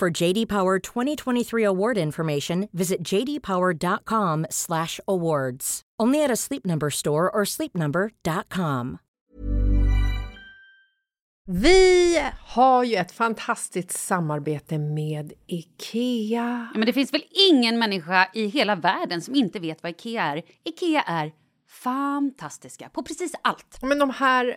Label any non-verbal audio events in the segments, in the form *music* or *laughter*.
For JD Power 2023 award information, visit jdpower.com/awards. Only at a Sleep Number store or sleepnumber.com. Vi har ju ett fantastiskt samarbete med Ikea. Ja, men det finns väl ingen människa i hela världen som inte vet vad Ikea är. Ikea är fantastiska på precis allt. Men de här,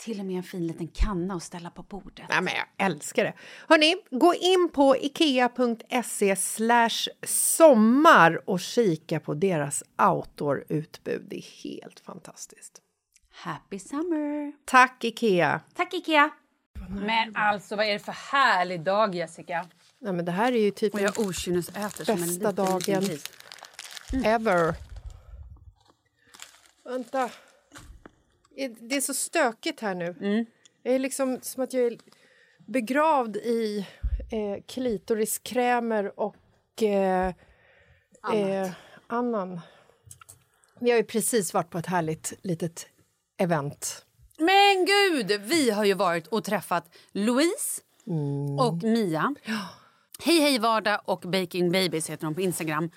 Till och med en fin liten kanna att ställa på bordet. Nej, men jag älskar det. Hörni, gå in på ikea.se sommar och kika på deras outdoor-utbud. Det är helt fantastiskt. Happy summer! Tack, Ikea! Tack Ikea! Men alltså vad är det för härlig dag Jessica? Nej, men det här är ju typ Och jag okynnesäter som en Bästa liten, dagen. liten gris. ever. Vänta. Det är så stökigt här nu. Mm. Det är liksom som att jag är begravd i eh, klitoriskrämer och eh, eh, annan. Vi har ju precis varit på ett härligt litet event. Men gud, vi har ju varit och träffat Louise och Mia. Hej hej vardag och Baking Babies heter de på Instagram.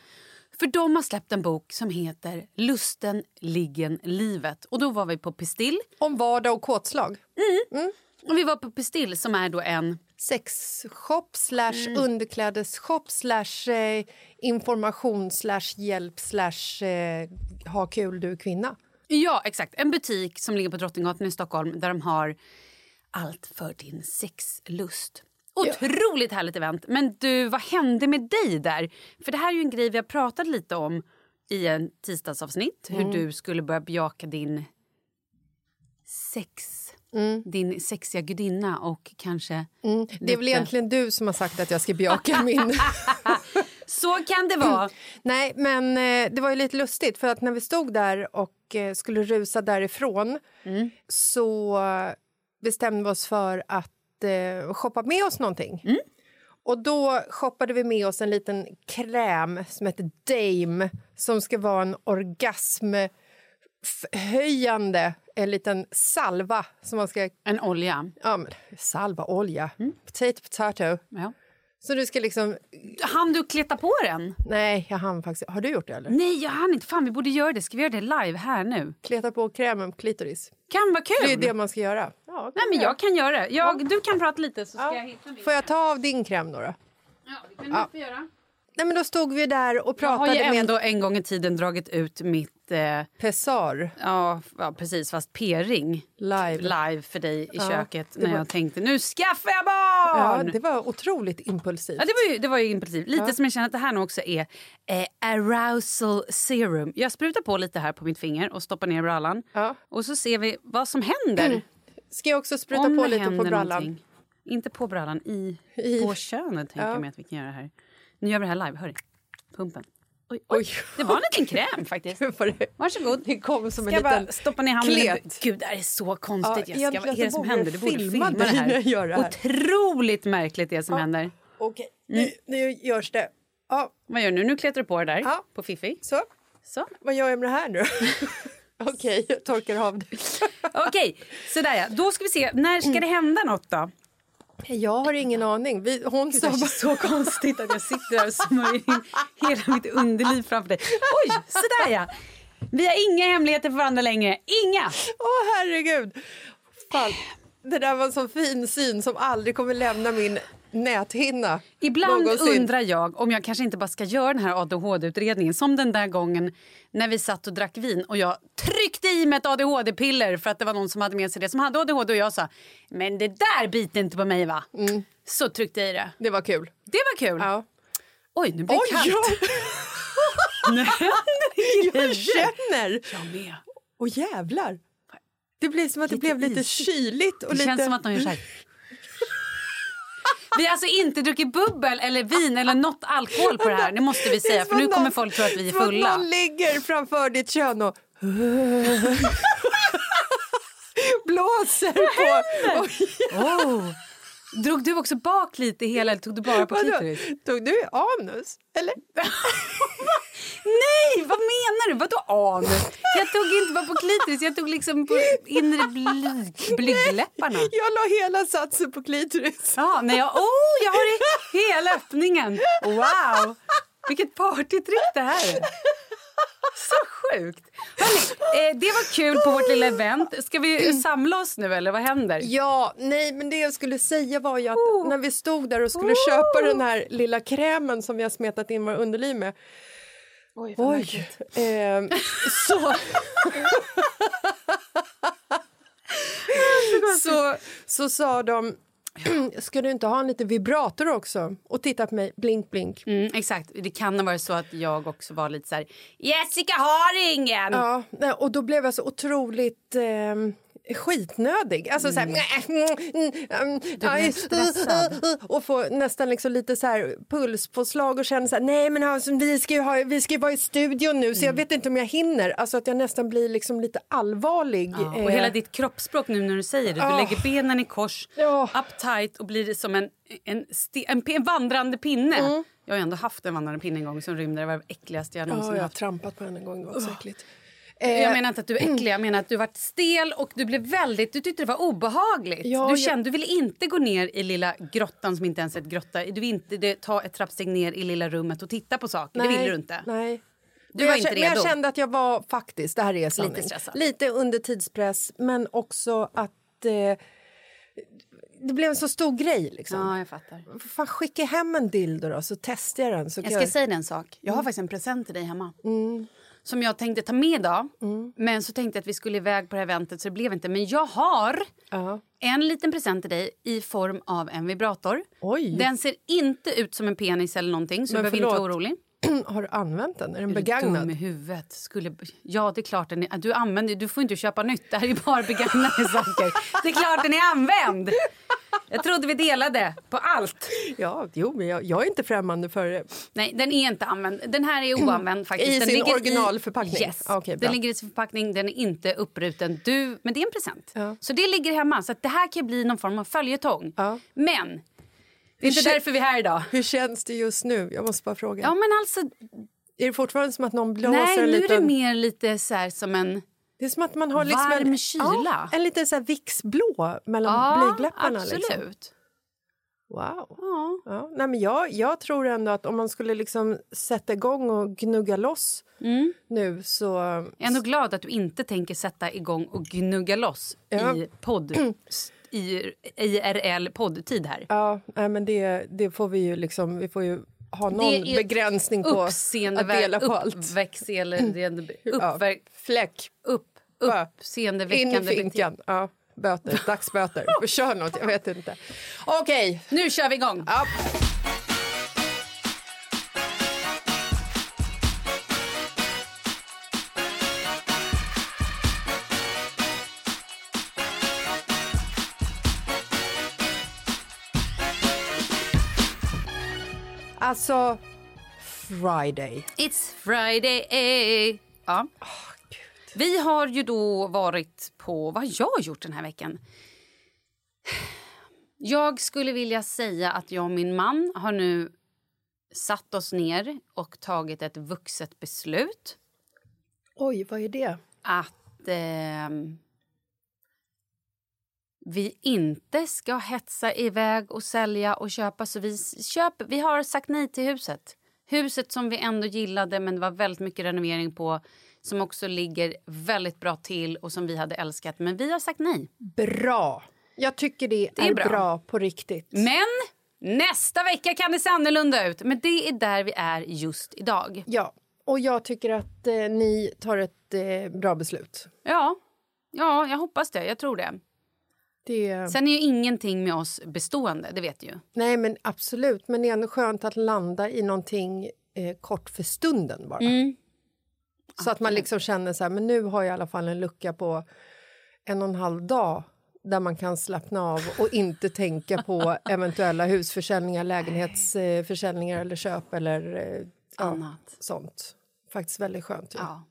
För de har släppt en bok som heter Lusten, liggen, livet. Och då var vi på Pistill. Om vardag och kåtslag. Och vi var på Pistill som är då en... Sexshop slash underklädesshop slash eh, information slash hjälp slash eh, ha kul du kvinna. Ja, exakt. En butik som ligger på Drottninggatan i Stockholm där de har allt för din sexlust. Otroligt härligt event. Men du, vad hände med dig där? För det här är ju en grej vi har pratat lite om i en tisdagsavsnitt. Hur du skulle börja bejaka din sex. Din sexiga gudinna och kanske... Det är väl egentligen du som har sagt att jag ska bejaka *laughs* min... *laughs* Så kan det vara. *clears throat* Nej, men eh, det var ju lite lustigt för att när vi stod där och eh, skulle rusa därifrån så bestämde vi oss för att eh, shoppa med oss någonting. Och då shoppade vi med oss en liten kräm som heter Dame som ska vara en orgasmhöjande, en liten salva som man ska... En olja. Ja, men, salva, olja, potato, potato. Ja. Så du ska liksom... Han du kleta på den? Nej, jag hann faktiskt... Har du gjort det eller? Nej, jag hann inte. Fan, vi borde göra det. Ska vi göra det live här nu? Kleta på krämen på klitoris. Kan vara kul. Det är det man ska göra. Ja, Nej, men jag kan göra det. Jag, Du kan prata lite så ska Ja. jag hitta min. Får jag ta av din kräm då? då? Ja, det kan du få göra. Nej, men då stod vi där och Jag har pratade ju med ändå en gång i tiden dragit ut mitt... Eh, Pessar ja, ja, precis. Fast p-ring live. live för dig i Ja, köket när var- jag tänkte nu skaffar jag Ja, barn! det var otroligt impulsivt. Ja, det var ju, det var ju impulsivt. Lite som jag känner att det här nu också är eh, arousal serum. Jag sprutar på lite här på mitt finger och stoppar ner brallan. Ja. Och så ser vi vad som händer. *clears throat* Ska jag också spruta Om på lite på brallan? någonting. Inte på brallan, i, I- på könet tänker Ja. jag mig att vi kan göra här. Nu gör vi det här live, hör ni? Pumpen. Oj, oj. Oj. Det var en liten kräm faktiskt. *laughs* Varsågod. Det kom som en Ska bara liten stoppa ner handen? klet. Gud, det här är så konstigt. Ja, Jessica. Vad är det som händer? Du borde filma det när jag här. gör det här. Otroligt märkligt det som händer. Okej, nu, nu görs det. Ja, Vad gör du nu? Nu klättrar du på det där. Ja. På Fifi. så. Så. Vad gör jag med det här nu? *laughs* Okej, jag torkar av det. Okej, sådär ja. Då ska vi se. När ska det hända något då? Jag har ingen aning. Vi, hon sa Det är bara... så konstigt att jag sitter där och smörjer in hela mitt underliv framför dig. Oj, sådär ja. Vi har inga hemligheter för varandra längre. Inga! Åh, herregud! Fan. Det där var en sån fin syn som aldrig kommer lämna min näthinna. Ibland någonsin. undrar jag om jag kanske inte bara ska göra den här ADHD-utredningen som den där gången när vi satt och drack vin och jag tryckte i mig ett ADHD-piller för att det var någon som hade med sig det som hade ADHD och jag sa men det där biter inte på mig va? Så tryckte jag i det. Det var kul. Det var kul. Ja. Oj, nu blir det kallt. ja. *laughs* Nu händer det Jag känner! Jag med. Och jävlar! Det blev som att det Lite blev lite isigt. kyligt. Och Det lite... känns som att de gör så här. Vi har alltså inte druckit bubbel eller vin eller något alkohol på det här. Det måste vi säga för nu kommer folk tro att vi är som att fulla. någon ligger framför ditt kön och *laughs* blåser på... Oj, Oh. Drog du också bak lite hela eller tog du bara på klitoris? Tog du anus? Eller? *laughs* Nej, vad menar du? Vadå anus? Jag tog inte bara på klitoris, jag tog liksom på inre bly, blygdläpparna. Jag la hela satsen på klitoris. Ja, nej, jag, oh, jag har hela öppningen. Wow, vilket partytrick det här är. Så sjukt. Hörrni, eh, det var kul på vårt lilla event. Ska vi samla oss nu eller vad händer? Ja, nej, men det jag skulle säga var ju att när vi stod där och skulle köpa den här lilla krämen som vi har smetat in våra underliv med. Oj, Oj! ehm, *laughs* så... så, så sa de, *clears throat* ska du inte ha en liten vibrator också? Och titta på mig, blink blink. Mm, exakt, det kan ha varit så att jag också var lite så här Jessica har ingen! Ja, och då blev jag så otroligt ehm, skitnödig. Alltså så här... Mm, mm, mm, och få nästan liksom lite så här pulspåslag och känna så här, nej men alltså, vi, ska ju ha, vi ska vara i studion nu så jag vet inte om jag hinner. Alltså att jag nästan blir liksom lite allvarlig. Ja, eh, och hela ditt kroppsspråk nu när du säger det. Du Ja. lägger benen i kors, Ja. uptight och blir som en, en, en, en vandrande pinne. Mm. Jag har ändå haft en vandrande pinne en gång som rymde. Det var det äckligaste jag någonsin Ja, jag har haft. trampat på den en gång, det var så äckligt. Jag Eh, menar inte att du är äcklig, jag menar att du varit stel och du blev väldigt, du tyckte det var obehagligt. Ja, du jag- kände, du ville inte gå ner i lilla grottan som inte ens är ett grotta. Du vill inte det, ta ett trappsteg ner i lilla rummet och titta på saker. det ville du inte. Nej. Du var jag, inte kä- Men jag redo. kände att jag var faktiskt, det här är sanning, Lite stressad. lite under tidspress men också att eh, det blev en så stor grej. Liksom. Ja, jag fattar. Fan, skicka hem en dildo då, så testar jag den. Så Jag ska jag... säga en sak. Jag har faktiskt en present till dig hemma. Som jag tänkte ta med idag. Men så tänkte jag att vi skulle iväg på det här eventet så det blev inte. Men jag har Ja. en liten present till dig i form av en vibrator. Oj. Den ser inte ut som en penis eller någonting så Men du behöver inte vara förlåt. orolig. *clears throat* har du använt den? Är den Är du begagnad? dum i huvudet? Skulle... Ja, det är klart den är... Du, använder... du får inte köpa nytt. Det här är bara begagnade *laughs* saker. Det är klart den är använd! Jag trodde vi delade på allt. Ja, jo, men jag, jag är inte främmande för det. Nej, den är inte använd. Den här är oanvänd faktiskt. I den sin originalförpackning? Yes. Ah, bra. den ligger i sin förpackning, den är inte uppruten. Du, men det är en present. Ja. Så det ligger hemma. Så det här kan bli någon form av följetong. Ja. Men Det är inte därför vi är här idag. Hur känns det just nu? Jag måste bara fråga. Ja, men alltså, Är det fortfarande som att någon blåser nej, en nu är det mer lite så här som en... Det är som att man har liksom Varm en, kyla. Ja, en liten så här Vicks-blå mellan Ja, blygdläpparna. absolut. Liksom. Wow. Ja. Ja. Nej, men jag, jag tror ändå att om man skulle liksom sätta igång och gnugga loss Mm. nu så... Jag är ändå glad att du inte tänker sätta igång och gnugga loss Ja. *clears throat* i podd i IRL poddtid här. Ja, nej, men det, det får vi ju liksom... Vi får ju ha någon Det är begränsning på att dela på allt. uppväxande, *clears throat* Ja, uppver, Fläck. upp, Bara In uppseendeväckande i finkan. Ja, böter. Dagsböter. Kör något, jag vet inte. *laughs* Okej. Nu kör vi igång! Ja. Alltså, Friday. It's Friday! Ja. Vi har ju då varit på... Vad har jag gjort den här veckan? Jag skulle vilja säga att jag och min man har nu satt oss ner och tagit ett vuxet beslut Oj, vad är det? att ehm, vi inte ska hetsa iväg och sälja och köpa. Så vi, köp, vi har sagt nej till huset. Huset som vi ändå gillade, men det var väldigt mycket renovering på som också ligger väldigt bra till och som vi hade älskat. Men vi har sagt nej. Bra. Jag tycker det, Det är är, bra. bra. på riktigt. Men nästa vecka kan det se annorlunda ut. Men det är där vi är just idag. Ja, och jag tycker att eh, ni tar ett eh, bra beslut. Ja, ja jag hoppas det. Jag tror det. Det, Sen är ju ingenting med oss bestående, det vet du ju. Nej, men absolut. Men det är ändå skönt att landa i någonting eh, kort för stunden bara. Mm. Så att man liksom känner så här, men nu har jag i alla fall en lucka på en och en halv dag där man kan slappna av och inte tänka på *laughs* eventuella husförsäljningar, lägenhetsförsäljningar eller köp eller eh, ja, Annat. sånt. Faktiskt väldigt skönt. ju. Ja.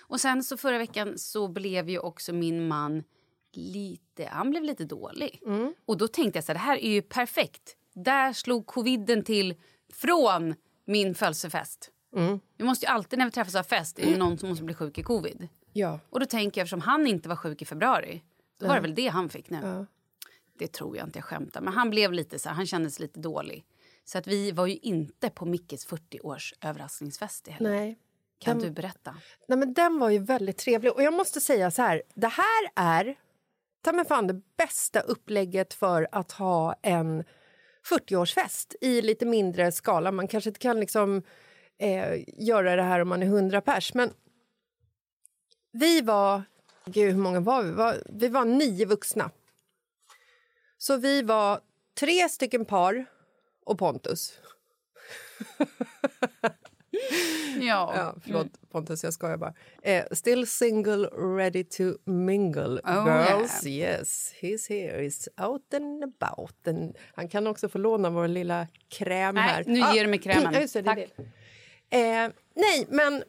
Och sen så förra veckan så blev ju också min man lite, han blev lite dålig. Och då tänkte jag så här, det här är ju perfekt. Där slog coviden till från min födelsefest. Vi måste ju alltid när vi träffas har fest är det någon som måste bli sjuk i covid. Ja. Och då tänker jag eftersom han inte var sjuk i februari, då var det väl det han fick nu. Ja. Det tror jag inte, jag skämtar. Men han blev lite så här, han kändes lite dålig. Så att vi var ju inte på Mickes 40-års överraskningsfest heller. Nej. Kan Den- du berätta? Nej, men den var ju väldigt trevlig. Och jag måste säga så här, det här är ta mig fan det bästa upplägget för att ha en 40-årsfest i lite mindre skala. Man kanske inte kan liksom eh, göra det här om man är 100 pers, men vi var... Gud, hur många var vi? Vi var, vi var nio vuxna. Så vi var tre stycken par och Pontus. *laughs* *laughs* Ja. Ja, förlåt Pontus, jag skojar bara. Eh, still single, ready to mingle. Oh, Girls, yes, he's here, he's out and about. And han kan också få låna vår lilla kräm Nej, här. nu ger du mig *clears throat* krämen. just det, Tack. det. Eh, nej, men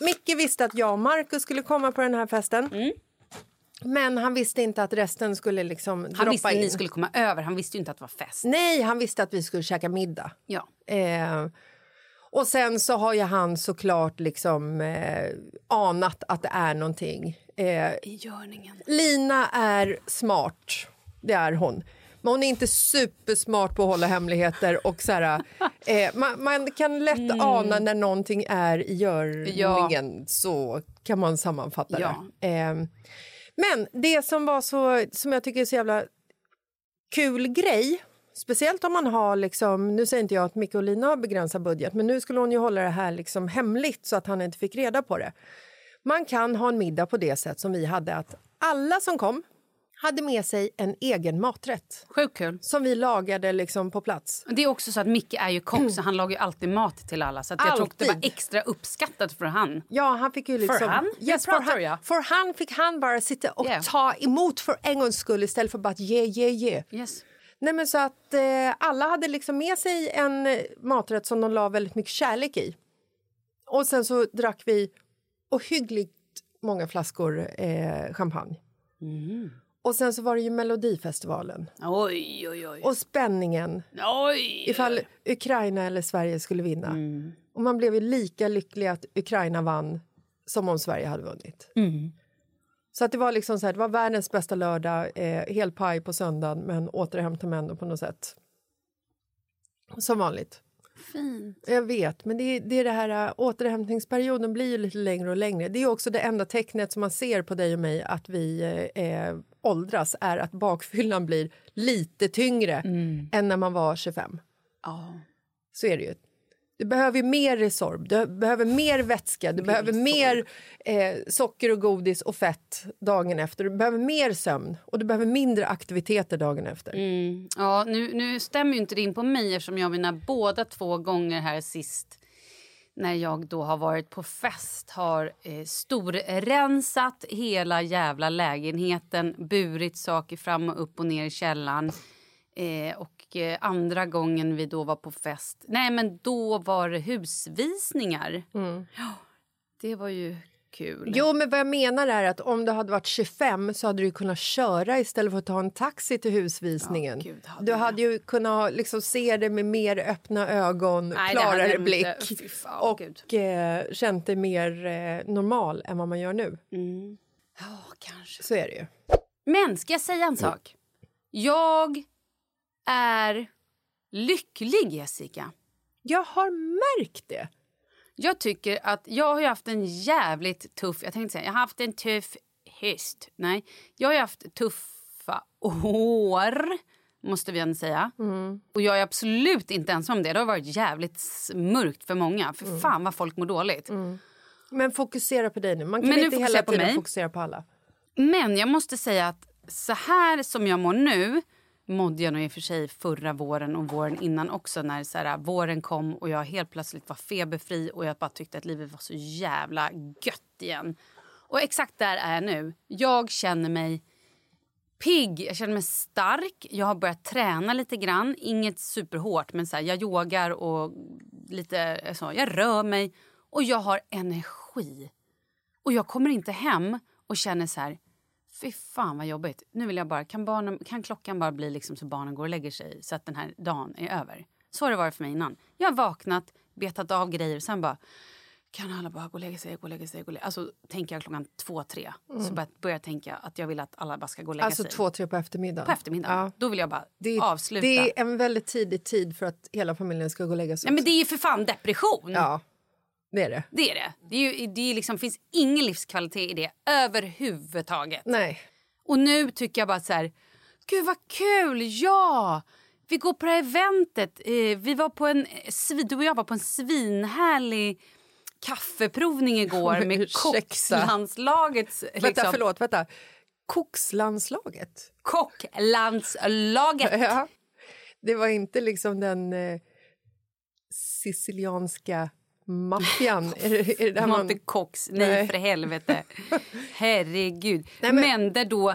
Micke visste att jag och Markus skulle komma på den här festen. Mm. Men han visste inte att resten skulle liksom Han visste att ni skulle komma över, han visste inte att det var fest. Nej, han visste att vi skulle käka middag. Ja. Eh, och sen så har ju han såklart liksom eh, anat att det är någonting. Eh, I görningen. Lina är smart, det är hon. Men hon är inte supersmart på att hålla hemligheter. Och så här, eh, man, man kan lätt Mm. ana när någonting är i görningen. Så kan man sammanfatta Ja. det. Eh, men det som var så, som jag tycker är så jävla kul grej Speciellt om man har, liksom, nu säger inte jag att Micke och Lina har begränsad budget men nu skulle hon ju hålla det här liksom hemligt så att han inte fick reda på det. Man kan ha en middag på det sätt som vi hade att alla som kom hade med sig en egen maträtt Sjukt kul. som vi lagade liksom på plats. Det är också så att Micke är ju kock så han lagar alltid mat till alla. Så jag tror att det var extra uppskattat för han. Ja, han fick ju liksom... han? Yes, för han, jag. för han fick han bara sitta och Yeah. ta emot för en gångs skull istället för bara att ge, ge, ge. Yes. Nej, men så att eh, alla hade liksom med sig en eh, maträtt som de la väldigt mycket kärlek i. Och sen så drack vi ohyggligt många flaskor eh, champagne. Och sen så var det ju Melodifestivalen. Oj, oj, oj. Och spänningen oj. ifall Ukraina eller Sverige skulle vinna. Mm. Och man blev ju lika lycklig att Ukraina vann som om Sverige hade vunnit. Mm. Så att det var liksom så här, det var världens bästa lördag, eh, helt paj på söndagen men återhämtar mig ändå på något sätt. Som vanligt. Fint. Jag vet, men det är, det är det här äh, återhämtningsperioden blir ju lite längre och längre. Det är också det enda tecknet som man ser på dig och mig att vi eh, åldras är att bakfyllan blir lite tyngre än när man var 25. Ja. Så är det ju. Du behöver ju mer Resorb, du behöver mer vätska, du behöver mer eh, socker och godis och fett dagen efter. Du behöver mer sömn och du behöver mindre aktiviteter dagen efter. Mm. Ja, nu, nu stämmer ju inte det in på mig eftersom jag mina båda två gånger här sist när jag då har varit på fest har eh, storrensat hela jävla lägenheten, burit saker fram och upp och ner i källaren. Eh, och andra gången vi då var på fest, nej men då var det husvisningar. Ja, det var ju kul. Jo, men vad jag menar är att om du hade varit 25 så hade du kunnat köra istället för att ta en taxi till husvisningen. Ja, gud, hade du jag. hade ju kunnat liksom se det med mer öppna ögon, Nej, klarare jag blick fan, och gud. eh, känt dig mer eh, normal än vad man gör nu. Ja, kanske. Så är det ju. Men ska jag säga en sak? Jag är lycklig, Jessica. Jag har märkt det. Jag tycker att jag har haft en jävligt tuff... Jag tänkte säga, jag har haft en tuff höst. Nej, jag har haft tuffa år, måste vi ändå säga. Och jag är absolut inte ensam om det. Det har varit jävligt mörkt för många. För fan vad folk mår dåligt. Men fokusera på dig nu. Man kan Men inte hela på tiden mig. fokusera på alla. Men jag måste säga att så här som jag mår nu mådde jag nog i och för sig förra våren och våren innan också när så här, våren kom och jag helt plötsligt var feberfri och jag bara tyckte att livet var så jävla gött igen. Och exakt där är jag nu. Jag känner mig pigg, jag känner mig stark. Jag har börjat träna lite grann. Inget superhårt, men så här, jag yogar och lite så. Jag rör mig och jag har energi. Och jag kommer inte hem och känner så här... Fy fan vad jobbigt. Nu vill jag bara, kan, barnen, kan klockan bara bli liksom så barnen går och lägger sig så att den här dagen är över? Så har det varit för mig innan. Jag har vaknat, betat av grejer sen bara kan alla bara gå och lägga sig, gå och lägga sig, gå och lägga Alltså tänker jag klockan två, tre. Så börjar jag tänka att jag vill att alla bara ska gå och lägga Alltså sig. två, tre på eftermiddagen. På eftermiddagen. Ja. Då vill jag bara Det, är- avsluta. det är en väldigt tidig tid för att hela familjen ska gå och lägga sig. Nej, men det är ju för fan depression. Ja, det är det. Det är det. Det, är ju, det är liksom, finns ingen livskvalitet i det överhuvudtaget. Nej. Och nu tycker jag bara så här, gud vad kul, ja! Vi går på det här eventet. Eh, vi var på en, du och jag var på en svinhärlig kaffeprovning igår *laughs* med kockslandslagets... Vänta, Liksom, förlåt. Vänta. Kokslandslaget? Kocklandslaget. *laughs* Ja. Det var inte liksom den eh, sicilianska maffian? är det, är det där Det var man... kox, nej, Nej. för helvete. *laughs* Herregud. Nej, men... men- där då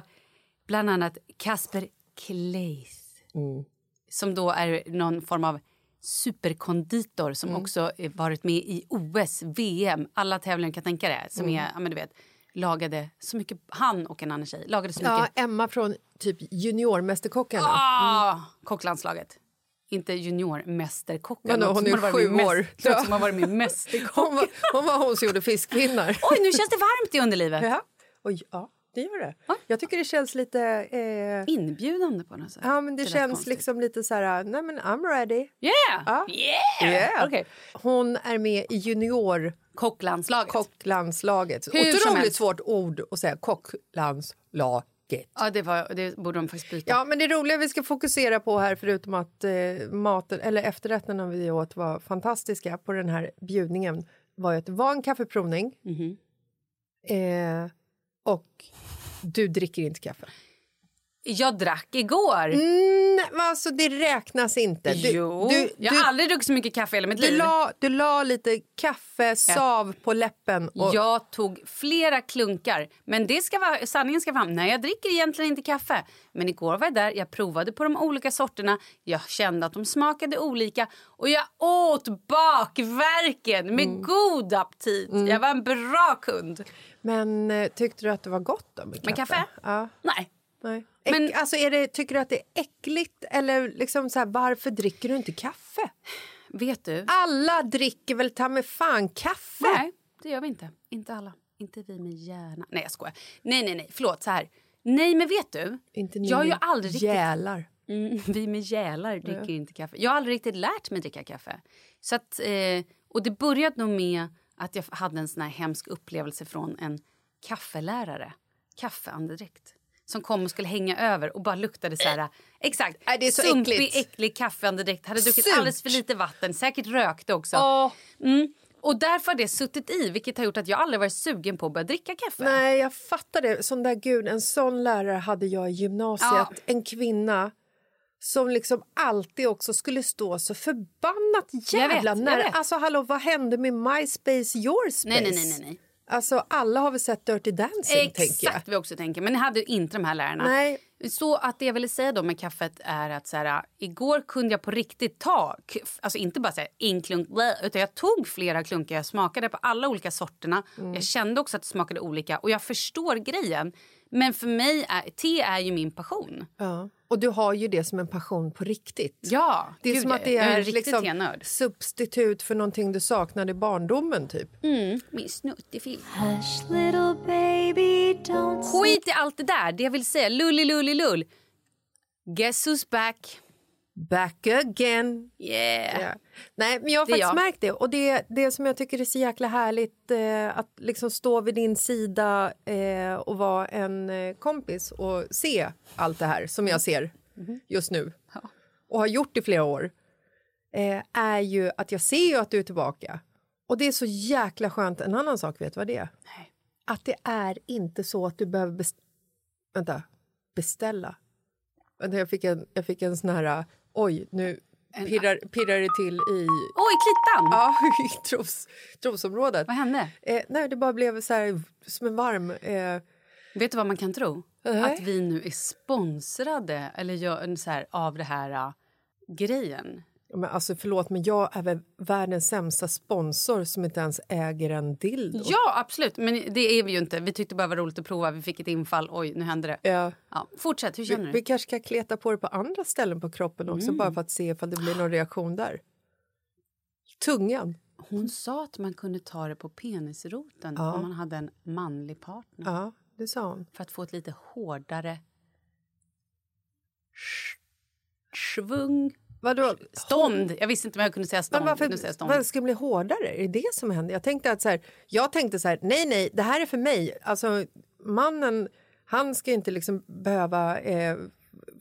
bland annat Kasper Kleis Mm. som då är någon form av superkonditor som Mm. också varit med i OS, VM, alla tävlingar kan tänka det. Som Mm. är, ja, men du vet, lagade så mycket, han och en annan tjej lagade så Ja, mycket. Emma från typ juniormästerkockarna. Ah, Kocklandslaget. Inte juniormästerkocken. Något hon är sju år. mäst- som har varit i Mästerkock. Hon, var, hon var hon som gjorde fiskpinnar. *laughs* Oj, nu känns det varmt i underlivet. Ja. Oj, ja, det gör det. Jag tycker det känns lite... Eh, Inbjudande på något sätt. ja, men det lät känns liksom lite så här... Nej, men I'm ready. Yeah! Ja. Yeah! Yeah. Okej. Hon är med i juniorkocklandslaget. Kocklandslaget. Hur som Otroligt svårt ord att säga. Kocklandslaget. Ja, det, var, det borde de faktiskt byta. Ja, men det roliga vi ska fokusera på här, förutom att eh, maten, eller efterrätterna vi åt var fantastiska på den här bjudningen, var att det var en kaffeprovning. Mhm. Eh, och du dricker inte kaffe. Jag drack igår. Mm, alltså det räknas inte. Du, jo, du, jag du, har aldrig druckit så mycket kaffe i hela mitt du, liv. la, du la lite kaffe, sav på läppen. Och, Jag tog flera klunkar. Men det ska vara, sanningen ska fram. Nej, jag dricker egentligen inte kaffe. Men igår var jag där, jag provade på de olika sorterna. Jag kände att de smakade olika. Och jag åt bakverken med Mm. god aptit. Jag var en bra kund. Men eh, tyckte du att det var gott då med kaffe? Med kaffe? Ja. Nej. Nej. Men- alltså är det, tycker du att det är äckligt? Eller liksom så här, varför dricker du inte kaffe? Vet du? Alla dricker väl ta med fan kaffe? Nej, det gör vi inte. Inte alla. Inte vi med hjärna. Nej, jag skojar. Nej, nej, nej. Förlåt. Så här. Nej, men vet du? Inte ni jag har ju aldrig riktigt... Jälar. Mm, *laughs* vi med gälar dricker inte kaffe. Jag har aldrig riktigt lärt mig dricka kaffe. Så att, eh, och det började nog med att jag hade en sån här hemsk upplevelse från en kaffelärare. Kaffeandedräkt. Som kom och skulle hänga över och bara luktade så här... Exakt. Nej, det är så sumpig, äckligt. äcklig kaffeandedräkt. Hade druckit Surt. alldeles för lite vatten. Säkert rökte också. Åh. Mm. Och därför har det suttit i, vilket har gjort att jag aldrig varit sugen på att börja dricka kaffe. Nej, jag fattar det. Sån där gud, en sån lärare hade jag i gymnasiet. Ja. En kvinna som liksom alltid också skulle stå så förbannat jävla Jag vet, jag nära. vet. Alltså hallå, vad hände med MySpace, your space? Nej, nej, nej, nej. Alltså alla har väl sett Dirty Dancing. Exakt vad jag också tänker. Men jag hade inte de här lärarna. Nej. Så att det jag ville säga då med kaffet är att så här, igår kunde jag på riktigt ta, alltså inte bara så här, en klunk, utan jag tog flera klunkar. Jag smakade på alla olika sorterna. Mm. Jag kände också att det smakade olika och jag förstår grejen. Men för mig är te är ju min passion. Ja. Och du har ju det som en passion på riktigt. Ja, Det är gud, som att det är är liksom substitut för någonting du saknade i barndomen. typ. Mm, min snuttefilm. Hush, little baby, don't Skit i allt det där. Det jag vill säga, lulli lulli lull. Guess who's back? Back again. Yeah. Ja. Nej, men jag har Det faktiskt jag. märkt det. Och det, det som jag tycker är så jäkla härligt eh, att liksom stå vid din sida eh, och vara en eh, kompis och se allt det här som jag ser Mhm. just nu och har gjort i flera år eh, är ju att jag ser ju att du är tillbaka. Och det är så jäkla skönt. En annan sak, vet du vad det är? Nej. Att det är inte så att du behöver bes- vänta, beställa. Vänta, jag fick en, jag fick en sån här... Oj, nu pirrar, pirrar det till i, Oj, Klittan! ja, *laughs* i tros, trosområdet. Vad hände? Eh, nej, det bara blev så här som en varm... Eh, Vet du vad man kan tro? Nej. Att vi nu är sponsrade eller gör så här, av det här uh, grejen. Men alltså, förlåt, men jag är väl världens sämsta sponsor som inte ens äger en dildo. Ja, absolut. Men det är vi ju inte. Vi tyckte bara det var roligt att prova. Vi fick ett infall. Oj, nu hände det. Ja. Ja, fortsätt. Hur Vi, känner du? vi kanske ska kleta på det på andra ställen på kroppen också bara för att se ifall det blir någon reaktion där. Tungan. Hon sa att man kunde ta det på penisroten Ja. om man hade en manlig partner. Ja, det sa hon. För att få ett lite hårdare svung. Vadå? Stånd. Jag visste inte om jag kunde säga stånd. Men varför, Nu säger stånd. varför ska det bli hårdare? Är det det som händer? Jag tänkte att så här, jag tänkte så här, nej, nej, det här är för mig. Alltså, mannen, han ska inte liksom behöva eh,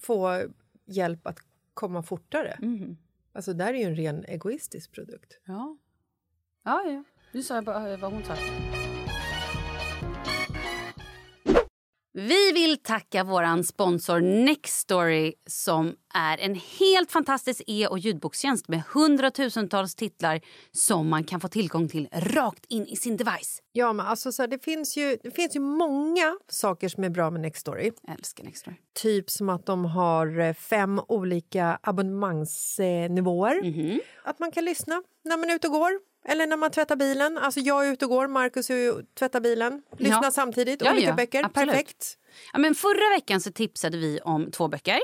få hjälp att komma fortare. Mhm. Alltså, det här är ju en ren egoistisk produkt. Ja. Ja, ja. Nu sa jag bara vad hon sa. Vi vill tacka vår sponsor Nextory som är en helt fantastisk e och ljudbokstjänst med hundratusentals titlar som man kan få tillgång till rakt in i sin device. Ja, men alltså, så här, det, finns ju, det finns ju många saker som är bra med Nextory. Jag älskar Nextory. Typ som att de har eh, fem olika abonnemangsnivåer. Mhm. Att man kan lyssna när man är ute och går eller när man tvättar bilen. Alltså jag är ute och går, Markus tvättar bilen. Lyssna Ja. samtidigt, Ja, olika ja, böcker. absolut. Perfekt. Ja, men förra veckan så tipsade vi om två böcker,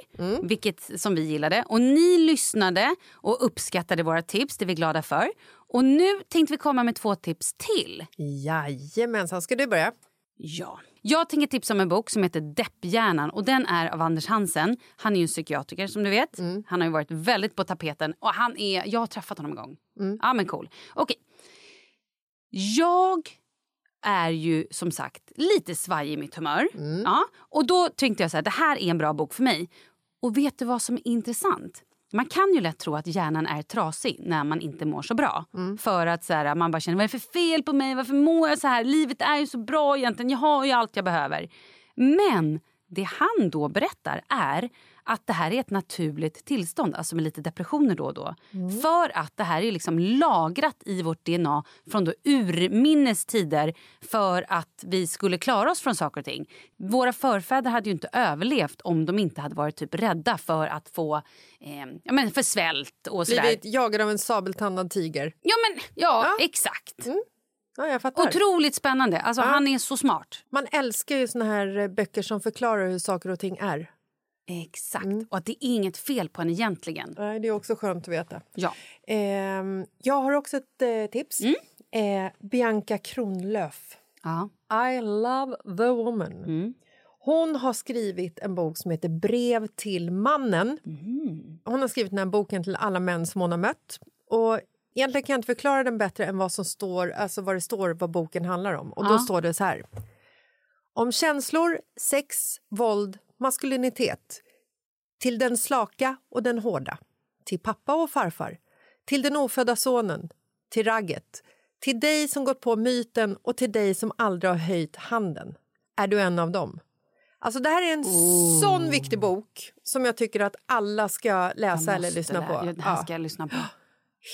vilket som vi gillade. Och Ni lyssnade och uppskattade våra tips, det är vi glada för. Och Nu tänkte vi komma med två tips till. Jajamensan, ska du börja? Ja. Jag tänker tipsa om en bok som heter Depphjärnan. Och den är av Anders Hansen. Han är ju en psykiatriker som du vet. Han har ju varit väldigt på tapeten. Och han är, jag har träffat honom en gång. Ja men cool. Okej. Jag är ju som sagt lite svajig i mitt humör. Ja, och då tänkte jag så här, det här är en bra bok för mig. Och vet du vad som är intressant? Man kan ju lätt tro att hjärnan är trasig när man inte mår så bra. För att så här, man bara känner, vad är det för fel på mig? Varför mår jag så här? Livet är ju så bra egentligen. Jag har ju allt jag behöver. Men det han då berättar är att det här är ett naturligt tillstånd, alltså med lite depressioner då och då. För att det här är liksom lagrat i vårt DNA från då urminnes tider för att vi skulle klara oss från saker och ting. Våra förfäder hade ju inte överlevt om de inte hade varit typ rädda för att få eh, ja, men för svält och sådär. Blivit jagad av en sabeltandad tiger. Ja, men, ja, Ja. exakt. Ja, jag fattar. Otroligt spännande. Alltså, Han är så smart. Man älskar ju såna här eh, böcker som förklarar hur saker och ting är. Exakt. Mm. Och att det är inget fel på en egentligen. Nej, Det är också skönt att veta. Ja. Ehm, jag har också ett eh, tips. Mm. Eh, Bianca Kronlöf. ja. I love the woman. Mm. Hon har skrivit en bok som heter Brev till mannen. Mm. Hon har skrivit den här boken till alla män som hon har mött. Och egentligen kan jag inte förklara den bättre än vad som står, alltså vad det står vad boken handlar om. Och då Ja. står det så här. Om känslor, sex, våld, maskulinitet. Till den slaka och den hårda. Till pappa och farfar. Till den ofödda sonen. Till ragget. Till dig som gått på myten och till dig som aldrig har höjt handen. Är du en av dem? Alltså det här är en sån viktig bok som jag tycker att alla ska läsa eller lyssna på. Det här Ja, ska jag lyssna på.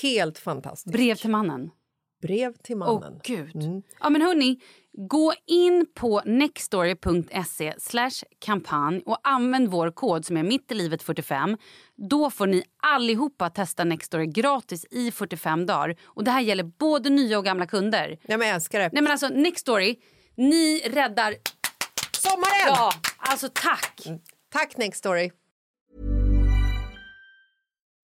helt fantastiskt. Brev till mannen. Brev till Åh, mannen. gud. Mm. Ja, men hörni, gå in på nextstory.se slash kampanj och använd vår kod som är mitt i livet 45. Då får ni allihopa testa Nextory gratis i 45 dagar. Och Det här gäller både nya och gamla kunder. Ja, men jag älskar det. Nej men alltså Nextory, ni räddar... Sommaren! Ja, alltså tack! Tack, Next Story.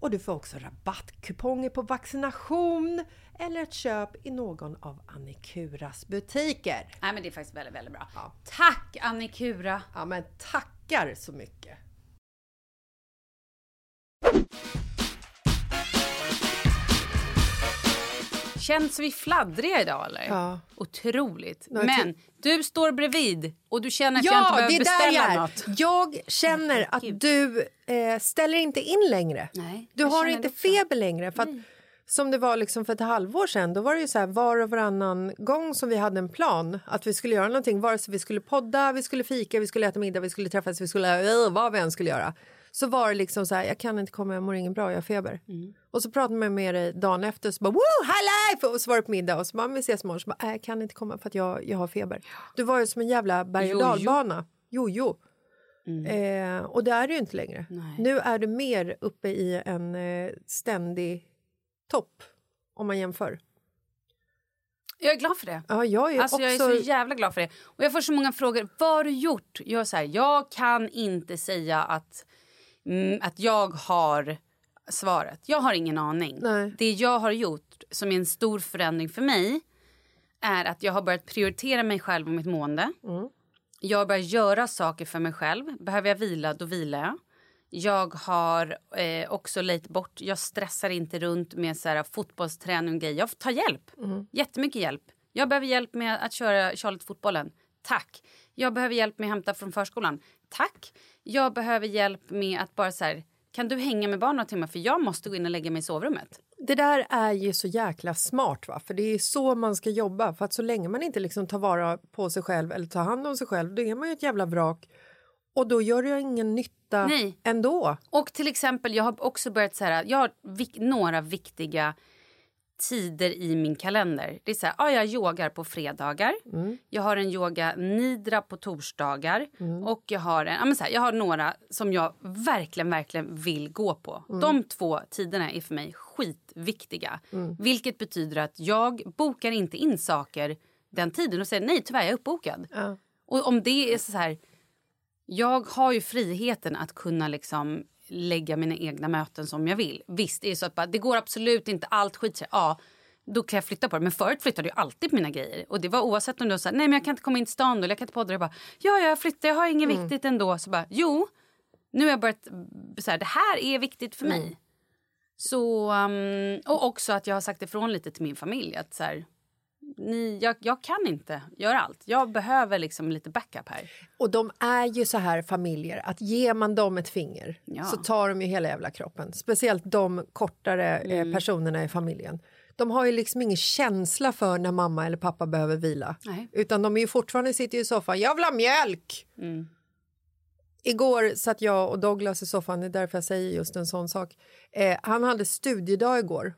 och du får också rabattkuponger på vaccination eller ett köp i någon av Annikuras butiker. Nej, men det är faktiskt väldigt, väldigt bra. Ja. Tack Annikura! Ja, men tackar så mycket! Känns vi fladdriga idag eller? Ja. Otroligt. Men du står bredvid och du känner att jag Ja, inte det behöver beställa jag är. något. Jag känner att du eh, ställer inte in längre. Nej, du jag har inte feber längre. För att, som det var liksom för ett halvår sedan, då var det ju så här var och varannan gång som vi hade en plan att vi skulle göra någonting, vare sig vi skulle podda, vi skulle fika, vi skulle äta middag, vi skulle träffas, vi skulle, äh, vad vi än skulle göra. Så var det liksom så här, jag kan inte komma, jag mår ingen bra, jag har feber. Mm. Och så pratade man med dig dagen efter, så bara woo, high life! Och så var det på middag och så bara, vi ses imorgon, så bara, jag kan inte komma för att jag, jag har feber. Du var ju som en jävla berg och dalbana. Jojo. Eh, och det är du ju inte längre. Nej. Nu är du mer uppe i en eh, ständig topp om man jämför. Jag är glad för det. Ja, jag är Alltså också... jag är så jävla glad för det. Och jag får så många frågor. Vad har du gjort? Jag, är så här, jag kan inte säga att, mm, att jag har svaret. Jag har ingen aning. Nej. Det jag har gjort som är en stor förändring för mig är att jag har börjat prioritera mig själv och mitt mående. Jag har börjat göra saker för mig själv. Behöver jag vila, då vilar jag. Jag har eh, också lejt bort, jag stressar inte runt med så här, fotbollsträning och grejer. Jag tar hjälp, jättemycket hjälp. Jag behöver hjälp med att köra Charlotte-fotbollen. Tack. Jag behöver hjälp med att hämta från förskolan. Tack. Jag behöver hjälp med att bara så här, kan du hänga med barn några timmar för jag måste gå in och lägga mig i sovrummet. Det där är ju så jäkla smart, va? för det är så man ska jobba. För att så länge man inte liksom tar vara på sig själv eller tar hand om sig själv, då är man ju ett jävla vrak. Och då gör ju ingen nytta Nej. ändå. Och till exempel, jag har också börjat så här, jag har vik- några viktiga tider i min kalender. Det är så här, ja, jag yogar på fredagar. Jag har en yoga nidra på torsdagar. Och jag har, en, ja, men så här, jag har några som jag verkligen, verkligen vill gå på. De två tiderna är för mig skitviktiga. Vilket betyder att jag bokar inte in saker den tiden och säger nej, tyvärr, jag är uppbokad. Ja. Och om det är så här, jag har ju friheten att kunna liksom lägga mina egna möten som jag vill. Visst, det är så att bara, det går absolut inte, allt skit. Ja, då kan jag flytta på det. Men förut flyttade jag alltid på mina grejer. Och det var oavsett om du sa, nej men jag kan inte komma in till stan då, eller jag kan inte podda. Jag bara, ja, ja, jag flyttar, jag har inget viktigt ändå. Så bara, jo, nu har jag börjat, så här, det här är viktigt för mig. Så, um, och också att jag har sagt ifrån lite till min familj att så här, ni, jag, jag kan inte göra allt. Jag behöver liksom lite backup här. Och de är ju så här familjer att ger man dem ett finger Ja. så tar de ju hela jävla kroppen. Speciellt de kortare Mm. eh, personerna i familjen. De har ju liksom ingen känsla för när mamma eller pappa behöver vila. Nej. Utan de är ju fortfarande sitter i soffan. Jag vill ha mjölk! Mm. Igår satt jag och Douglas i soffan, det är därför jag säger just en sån sak. Eh, han hade studiedag igår.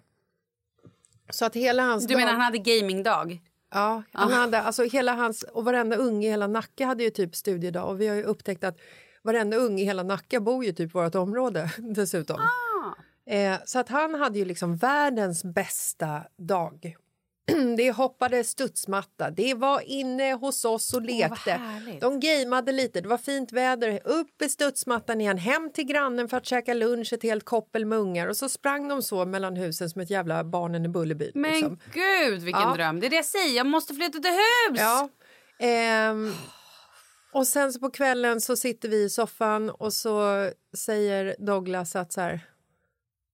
Så att hela hans Du menar han hade gamingdag? Ja, han hade, alltså hela hans, och varenda unge i hela Nacka hade ju typ studiedag och vi har ju upptäckt att varenda unge i hela Nacka bor ju typ i vårt område *laughs* dessutom. Eh, så att han hade ju liksom världens bästa dag. *clears throat* Det hoppade studsmatta, det var inne hos oss och lekte. härligt. De gameade lite, det var fint väder. Upp i studsmattan igen, hem till grannen för att käka lunch, ett helt koppel med ungar. Och så sprang de så mellan husen som ett jävla barnen i Bullerby. Men liksom. gud vilken Ja. dröm. Det är det jag säger, jag måste flytta till hus. Ja. Ehm, och sen så på kvällen så sitter vi i soffan och så säger Douglas att så här,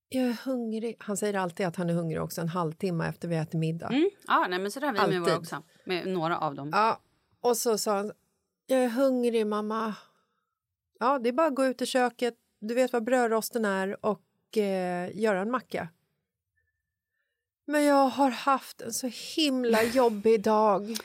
jag är hungrig. Han säger alltid att han är hungrig också en halvtimme efter vi ätit middag. Mm. Ja, nej, men så där har vi med Alltid. våra också. Med några av dem. Ja, och så sa han, jag är hungrig mamma. Ja, det är bara att gå ut i köket, du vet vad brödrosten är och eh, göra en macka. Men jag har haft en så himla *laughs* jobbig dag.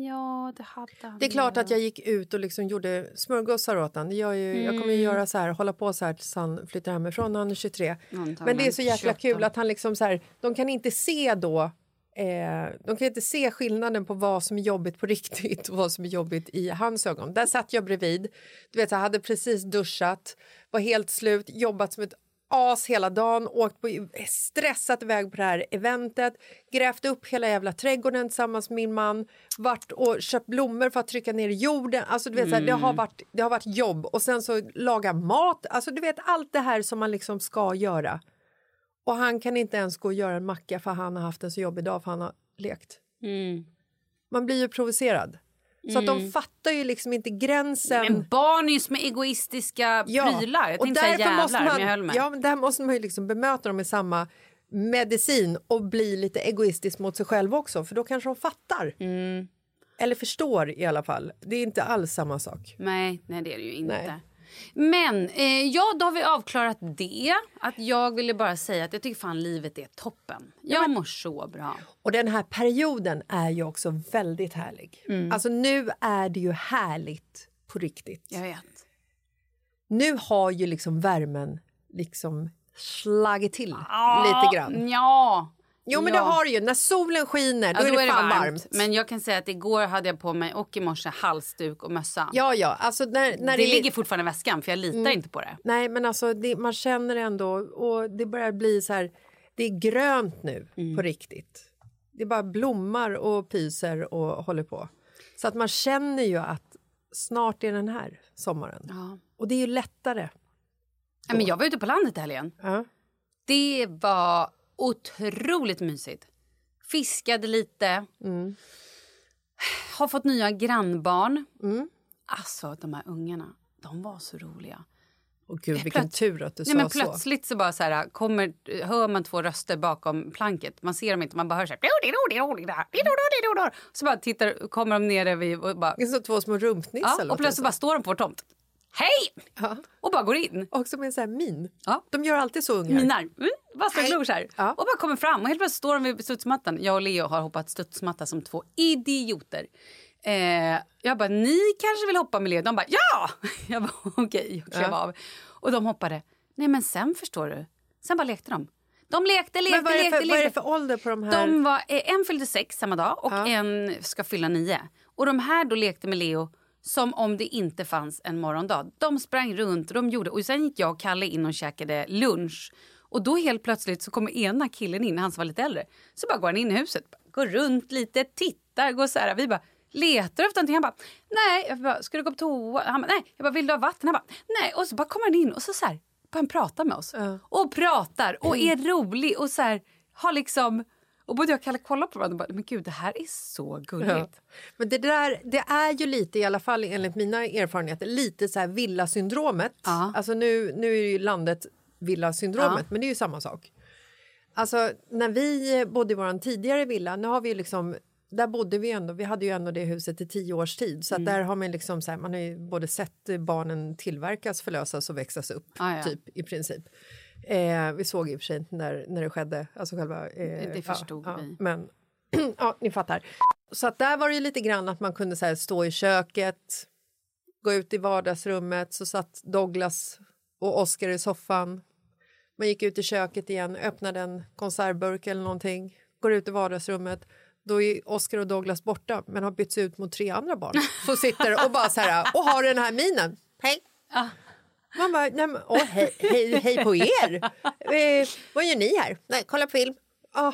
Ja, det hade han. Det är klart att jag gick ut och liksom gjorde smörgåsar åt honom. Gör ju, Jag kommer ju göra så här, hålla på så här tills han flyttar hemifrån när han är 23. Antagligen. Men det är så jäkla 28. kul att han liksom så här, de kan inte se då Eh, de kan inte se skillnaden på vad som är jobbigt på *laughs* riktigt och vad som är jobbigt i hans ögon. Där satt jag bredvid, du vet, jag hade precis duschat, var helt slut, jobbat som ett as hela dagen, åkt på, stressat iväg på det här eventet, grävt upp hela jävla trädgården tillsammans med min man, varit och köpt blommor för att trycka ner i jorden. Alltså, du vet, så här, det, har varit, det har varit jobb och sen så laga mat. Alltså, du vet allt det här som man liksom ska göra. Och han kan inte ens gå och göra en macka för han har haft en så jobbig dag för han har lekt. Man blir ju provocerad. Så att de fattar ju liksom inte gränsen. Men barn är ju som egoistiska prylar. Jag och säga jävlar, måste jag man, höll mig. ja, men där måste man ju liksom bemöta dem med samma medicin och bli lite egoistisk mot sig själv också, för då kanske de fattar. Mm. Eller förstår i alla fall. Det är inte alls samma sak. Nej, nej, det är det ju inte. Nej. Men eh, ja, då har vi avklarat det. Att Jag ville bara säga att jag tycker fan livet är toppen. Jag mår så bra. Och den här perioden är ju också väldigt härlig. Mm. Alltså nu är det ju härligt på riktigt. Jag vet. Nu har ju liksom värmen liksom slagit till lite grann. Ja. Jo men ja. det har det ju. När solen skiner då, Ja, är det fan varmt. Men jag kan säga att igår hade jag på mig och i morse halsduk och mössa. Ja ja, alltså när, när det, det, ligger fortfarande i väskan för jag litar Mm. inte på det. Nej men alltså det, man känner ändå och det börjar bli så här. Det är grönt nu Mm. på riktigt. Det bara blommar och pyser och håller på. Så att man känner ju att snart är den här sommaren. Ja. Och det är ju lättare. Ja, men jag var ute på landet i helgen. Ja. Det var otroligt mysigt. Fiskade lite. Mm. Har fått nya grannbarn. Alltså, de här ungarna, de var så roliga. Och gud vilken Plöts- tur att du Nej, sa men så. plötsligt så bara så här, kommer, hör man två röster bakom planket. Man ser dem inte, man bara hör så här... Så bara tittar, kommer de ner vid och bara... Det är som två små rumpnissar. Ja, och plötsligt bara står de på vår tomt. Hej! Ja. Och bara går in. Också med en sån här min. Ja. De gör alltid så ungar. Minar. Mm, och glor så här. Ja. Och bara kommer fram. Och helt plötsligt står de vid studsmattan. Jag och Leo har hoppat studsmatta som två idioter. Eh, jag bara, ni kanske vill hoppa med Leo? De bara, ja! *laughs* Jag bara, okej. Jag klev Ja. av. Och de hoppade. Nej, men sen förstår du. Sen bara lekte de. De lekte, lekte, vad lekte, för, vad är det lekte. för ålder på de här? De var, eh, en fyllde sex samma dag och en ska fylla nio. Och de här då lekte med Leo som om det inte fanns en morgondag. De sprang runt och de gjorde och sen gick jag och Kalle in och käkade lunch. Och då helt plötsligt så kommer ena killen in, han som var lite äldre. Så bara går han in i huset, går runt lite, tittar, går så här. Vi bara letar efter någonting. Han bara nej, jag bara, ska du gå på toa? Han bara nej, jag bara vill du ha vatten? Han bara nej. Och så bara kommer han in och så så här han prata med oss. Och pratar och *clears throat* är rolig och så här har liksom och både jag och Kalle kollar på varandra och bara, men gud det här är så gulligt. Ja. Men det där det är ju lite, i alla fall enligt mina erfarenheter, lite så här villasyndromet. Ja. Alltså nu, nu är ju landet villasyndromet, Ja. men det är ju samma sak. Alltså när vi bodde i vår tidigare villa, nu har vi liksom där bodde vi ändå, vi hade ju ändå det huset i tio års tid så Mm. där har man liksom så här, man har ju både sett barnen tillverkas, förlösas och växas upp Ah, ja. typ i princip. Eh, vi såg i och för sig inte när, när det skedde, alltså själva... Eh, Det förstod vi. Men *clears throat* ja, ni fattar. Så att där var det ju lite grann att man kunde så här, stå i köket, gå ut i vardagsrummet, så satt Douglas och Oscar i soffan. Man gick ut i köket igen, öppnade en konservburk eller någonting, går ut i vardagsrummet. Då är Oscar och Douglas borta, men har bytts ut mot tre andra barn *laughs* som sitter och bara så här, och har den här minen. Hej! Man bara, nej, men, åh, hej, hej, hej på er! *laughs* Eh, vad gör ni här? Nej, kolla på film. Ah,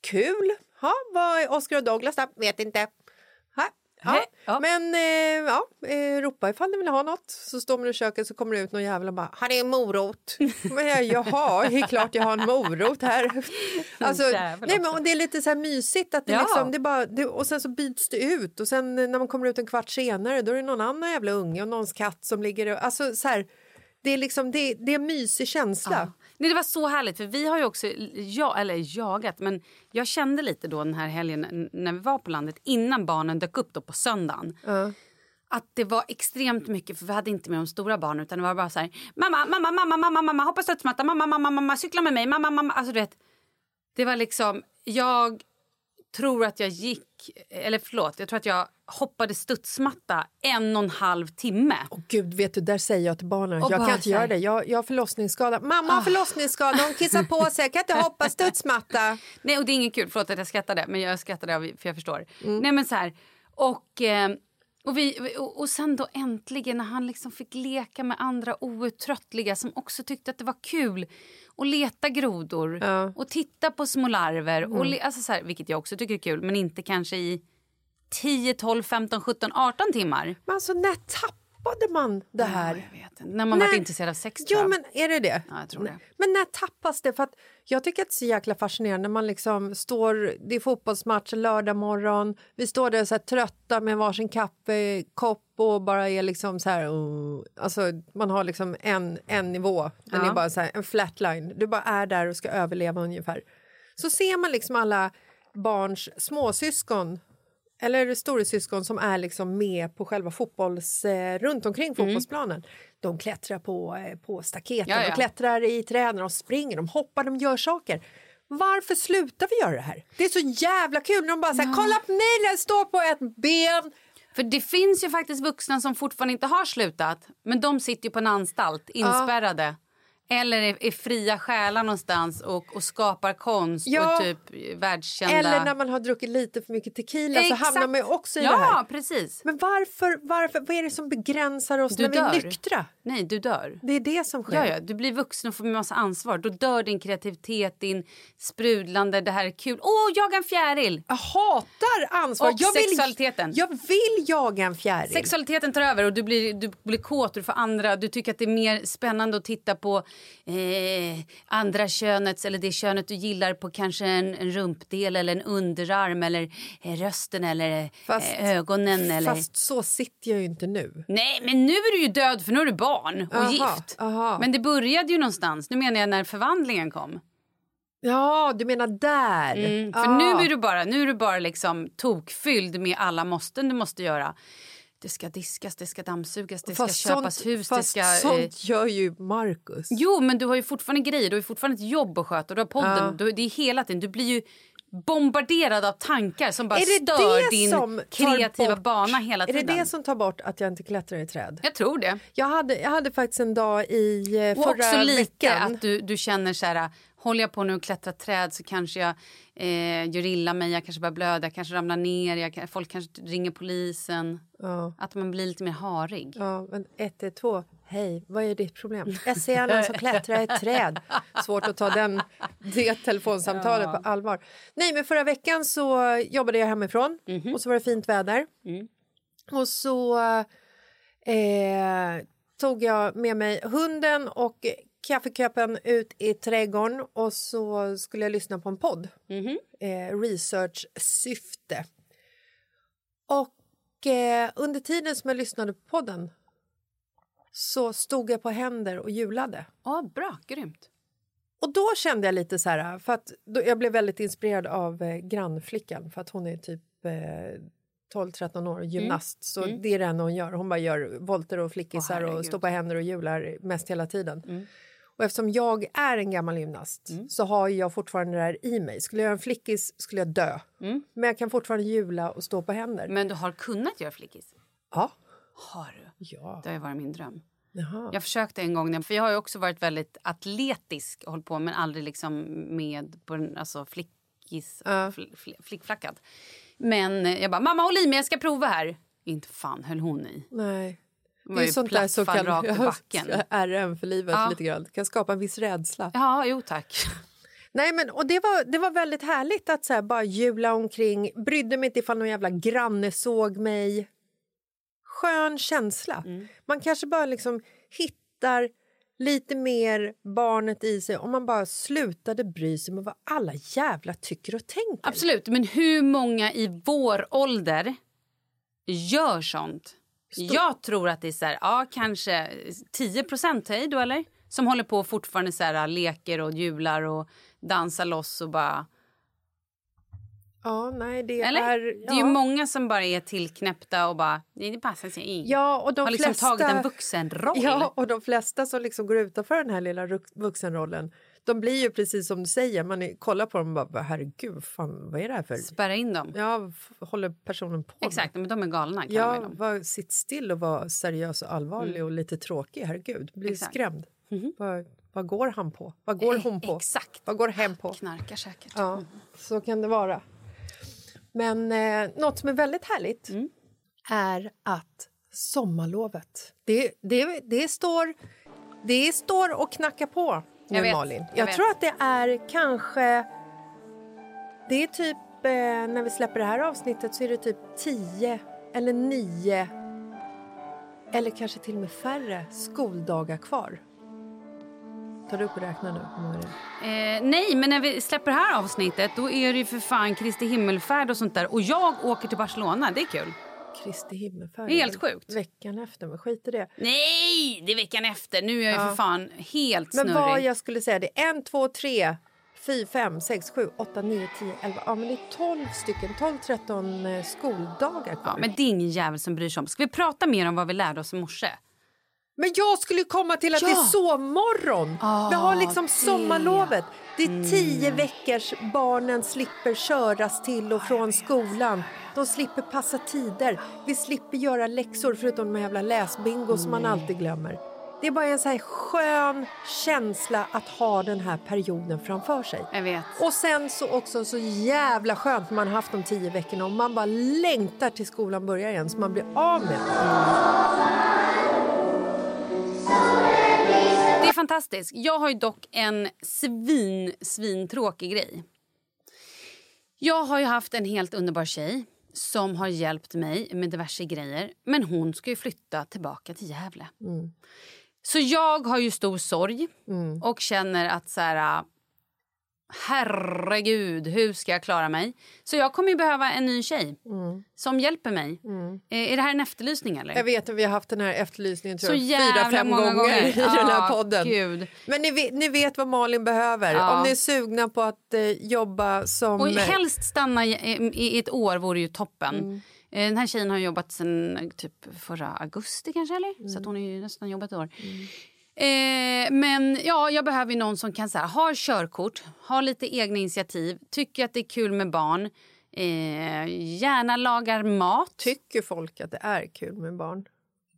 kul! Ha, vad är Oscar och Douglas då? Vet inte. Ja. Nej, ja. Men eh, ja, eh, ropa ifall ni vill ha något. Så står man i köket så kommer det ut någon jävel och bara, har ni en morot? *laughs* men jag, jaha, det är klart jag har en morot här. *laughs* alltså, nej, men, och det är lite så här mysigt att det Ja. liksom, det bara, det, och sen så byts det ut och sen när man kommer ut en kvart senare då är det någon annan jävla unge och någons katt som ligger och, alltså så här, det är liksom, det, det är en mysig känsla. Nej, det var så härligt, för vi har ju också ja, eller jagat, men jag kände lite då den här helgen när vi var på landet innan barnen dök upp då på söndagen. Att det var extremt mycket, för vi hade inte med de stora barnen utan det var bara så här mamma, mamma, mamma, mamma, mamma, hoppa studsmatta, mamma, mamma, mamma, cykla med mig, mamma, mamma. Alltså du vet, det var liksom, jag tror att jag gick, eller förlåt, jag tror att jag hoppade studsmatta en och en halv timme. Åh gud, vet du, där säger jag till barnen, jag kan inte göra det. Jag, jag har förlossningsskada. Mamma har förlossningsskada, hon kissar på sig, jag kan inte hoppa *laughs* studsmatta. Nej, och det är inget kul, förlåt att jag skrattade, men jag skrattade för jag förstår. Mm. Nej men så här, och, eh, och, vi, och, och sen då äntligen när han liksom fick leka med andra outtröttliga som också tyckte att det var kul att leta grodor Ja. Mm. och titta på små larver, och le, alltså så här, vilket jag också tycker är kul, men inte kanske i 10, 12, 15, 17, 18 timmar. Men alltså, när tappade man det här? Jag vet inte. När man Nej. var intresserad av sex tror Ja, jag. men är det det? Ja, jag tror det. Men när tappas det? För att jag tycker att det är så jäkla fascinerande när man liksom står, det är fotbollsmatch lördag morgon, vi står där så trötta med varsin kaffekopp och bara är liksom så här, uh, alltså man har liksom en, en nivå, den Ja. är bara så här, en flatline, du bara är där och ska överleva ungefär. Så ser man liksom alla barns småsyskon eller storasyskon som är liksom med på själva fotbolls, eh, runt omkring fotbollsplanen. De klättrar på, eh, på staketen, Ja, ja. de klättrar i träden, de springer, de hoppar, de gör saker. Varför slutar vi göra det här? Det är så jävla kul när de bara säger kolla på mig, jag står på ett ben. För det finns ju faktiskt vuxna som fortfarande inte har slutat. Men de sitter ju på en anstalt inspärrade. Eller är, är fria själar någonstans och, och skapar konst Ja. och typ världskända... Eller när man har druckit lite för mycket tequila så hamnar man ju också i ja, det här. precis. Men varför, varför, vad är det som begränsar oss Du när vi dör. är nyktra? Nej, du dör. Det är det som sker. Ja, ja, du blir vuxen och får en massa ansvar. Då dör din kreativitet, din sprudlande, det här är kul. Åh, jaga en fjäril! Jag hatar ansvar. Och jag vill, sexualiteten. Jag vill jaga en fjäril. Sexualiteten tar över och du blir, du blir kåt, du får andra, du tycker att det är mer spännande att titta på eh, andra könets eller det könet du gillar på kanske en, en rumpdel eller en underarm eller eh, rösten eller Fast- eh, ögonen eller... Fast så sitter jag ju inte nu. Nej, men nu är du ju död för nu är du barn och Aha, gift. aha. Men det började ju någonstans, nu menar jag när förvandlingen kom. Ja, du menar där. Mm, för Ah. nu är du bara, nu är du bara liksom tokfylld med alla måsten du måste göra. Det ska diskas, det ska dammsugas, det Fast ska köpas sånt, hus, fast det ska... sånt eh, gör ju Marcus. Jo, men du har ju fortfarande grejer, du har fortfarande ett jobb att sköta. Du har podden, Ja. du, det är hela tiden, du blir ju bombarderad av tankar som bara Är stör din kreativa bort- bana hela Är tiden. det det som tar bort att jag inte klättrar i träd? Jag tror det. Jag hade, jag hade faktiskt en dag i eh, Och förra också lite veckan. att du, du känner så här, håller jag på nu och klättrar träd så kanske jag eh, gör illa mig, jag kanske börjar blöda, jag kanske ramlar ner, jag, folk kanske ringer polisen. Ja, Att man blir lite mer harig. ja, men ett, ett, två. Hej, vad är ditt problem? Jag ser någon som klättrar i ett träd. Svårt att ta den, det telefonsamtalet på allvar. Nej, men förra veckan så jobbade jag hemifrån Mhm. och så var det fint väder. Mm. Och så eh, tog jag med mig hunden och kaffekoppen ut i trädgården och så skulle jag lyssna på en podd. Mhm. Eh, research-syfte. Och eh, under tiden som jag lyssnade på podden så stod jag på händer och julade. Ja, bra, grymt. Och då kände jag lite så här, för att då, jag blev väldigt inspirerad av eh, grannflickan för att hon är typ eh, 12-13 år, gymnast. Så det är det enda hon gör. Hon bara gör volter och flickisar Åh, och står på händer och hjular mest hela tiden. Och eftersom jag är en gammal gymnast så har jag fortfarande det här i mig. Skulle jag göra en flickis skulle jag dö. Men jag kan fortfarande hjula och stå på händer. Men du har kunnat göra flickis? Ja. Har du? Ja. Det har varit min dröm. Jaha. Jag försökte en gång, för jag har också varit väldigt atletisk och hållit på men aldrig liksom med på en, alltså flickis, fl, fl, flickflackat. Men jag bara, mamma håll i mig jag ska prova här. Inte fan höll hon i. Nej. Det Det är sånt där som kan rakt i *laughs* backen. RM för livet Ja. lite grann. kan skapa en viss rädsla. Ja, jo tack. *laughs* Nej, men, och det, var, det var väldigt härligt att så här, bara jula omkring. Brydde mig inte ifall någon jävla granne såg mig. Skön känsla. Man kanske bara liksom hittar lite mer barnet i sig om man bara slutade bry sig med vad alla jävla tycker och tänker. Absolut, men hur många i vår ålder gör sånt? Jag tror att det är så här, ja, kanske 10 procent, hej då eller? Som håller på fortfarande så här, leker och jular och dansar loss och bara... Ja, nej, det Eller? är... Det är ja. ju många som bara är tillknäppta och bara, nej, det passar sig in. Ja, och de har liksom flesta... tagit en vuxenroll. Ja, och de flesta som liksom går utanför den här lilla vuxenrollen De blir ju precis som du säger, man kollar på dem och bara herregud, fan, vad är det här för... Spärra in dem. Ja, håller personen på med? Exakt, men de är galna. Kan Ja, de var, sitt still och var seriös och allvarlig och lite tråkig. Herregud, blir Exakt. skrämd. Vad, vad går han på? Vad går hon på? Exakt. Vad går hen på? Knarkar säkert. Ja, så kan det vara. Men eh, något som är väldigt härligt Mm. är att sommarlovet, det, det, det, står, det står och knackar på nu, Jag vet, Malin. jag Jag, vet. tror att det är kanske... Det är typ, eh, när vi släpper det här avsnittet så är det typ tio eller nio eller kanske till och med färre skoldagar kvar. Tar du upp och räknar nu? hur många det är? Eh, nej, men när vi släpper det här avsnittet då är det ju för fan Kristi himmelfärd och sånt där. Och jag åker till Barcelona, det är kul. Kristi himmelfärd. Det är helt sjukt. Veckan efter, men skit i det. Nej, det är veckan efter. Nu är jag ju för fan helt Men snurrig. vad jag skulle säga, det är en, två, tre, fyra, fem, sex, sju, åtta, nio, tio, elva. Ja, men det är tolv stycken, tolv, tretton eh, skoldagar kvar. Ja, men det är ingen jävel som bryr sig om. Ska vi prata mer om vad vi lärde oss i morse? Men jag skulle komma till att Ja. det är sovmorgon. vi har liksom det. sommarlovet. Det är tio veckors barnen slipper köras till och från skolan. De slipper passa tider. Vi slipper göra läxor förutom de jävla läsbingo som man alltid glömmer. Det är bara en så här skön känsla att ha den här perioden framför sig. Jag vet. Och sen så också så jävla skönt man har haft de tio veckorna och man bara längtar till skolan börjar igen så man blir av med det. Är fantastiskt. Jag har dock en svin, svin tråkig grej. Jag har ju haft en helt underbar tjej som har hjälpt mig med diverse grejer. Men hon ska ju flytta tillbaka till Gävle. Så jag har ju stor sorg och känner att så här... Herregud, hur ska jag klara mig? Så jag kommer ju behöva en ny tjej som hjälper mig. Eh, Är det här en efterlysning eller? Jag vet att vi har haft den här efterlysningen tror jag, fyra, fem gånger, gånger. *laughs* i den här podden. gud. Men ni vet, ni vet vad Malin behöver. Ja. Om ni är sugna på att eh, jobba som... Och helst stanna i, i, ett år vore ju toppen. Mm. Eh, Den här tjejen har jobbat sen typ förra augusti kanske eller? Mm. Så att hon har ju nästan jobbat ett år. Eh, men ja, jag behöver ju någon som kan så här, ha körkort, ha lite egna initiativ, tycker att det är kul med barn, eh, gärna lagar mat. Tycker folk att det är kul med barn?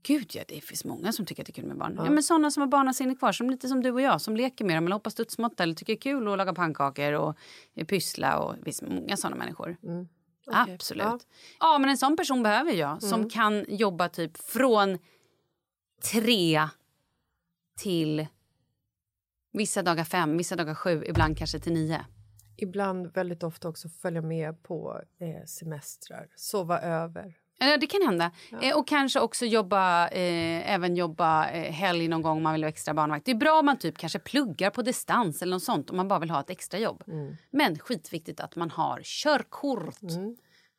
Gud ja, det finns många som tycker att det är kul med barn. Ja. men sådana som har barnasinne kvar, som lite som du och jag, som leker med dem eller hoppar studsmatta eller tycker det är kul att laga pannkakor och pyssla och det finns många sådana människor. Absolut. Ja. Mm. Ja. men en sån person behöver jag som kan jobba typ från tre till vissa dagar fem, vissa dagar sju, ibland kanske till nio. Ibland väldigt ofta också följa med på eh, semestrar, sova över. Ja, det kan hända. Eh, och kanske också jobba, eh, även jobba eh, helg någon gång om man vill ha extra barnvakt. Det är bra om man typ kanske pluggar på distans eller något sånt om man bara vill ha ett extra jobb. Men skitviktigt att man har körkort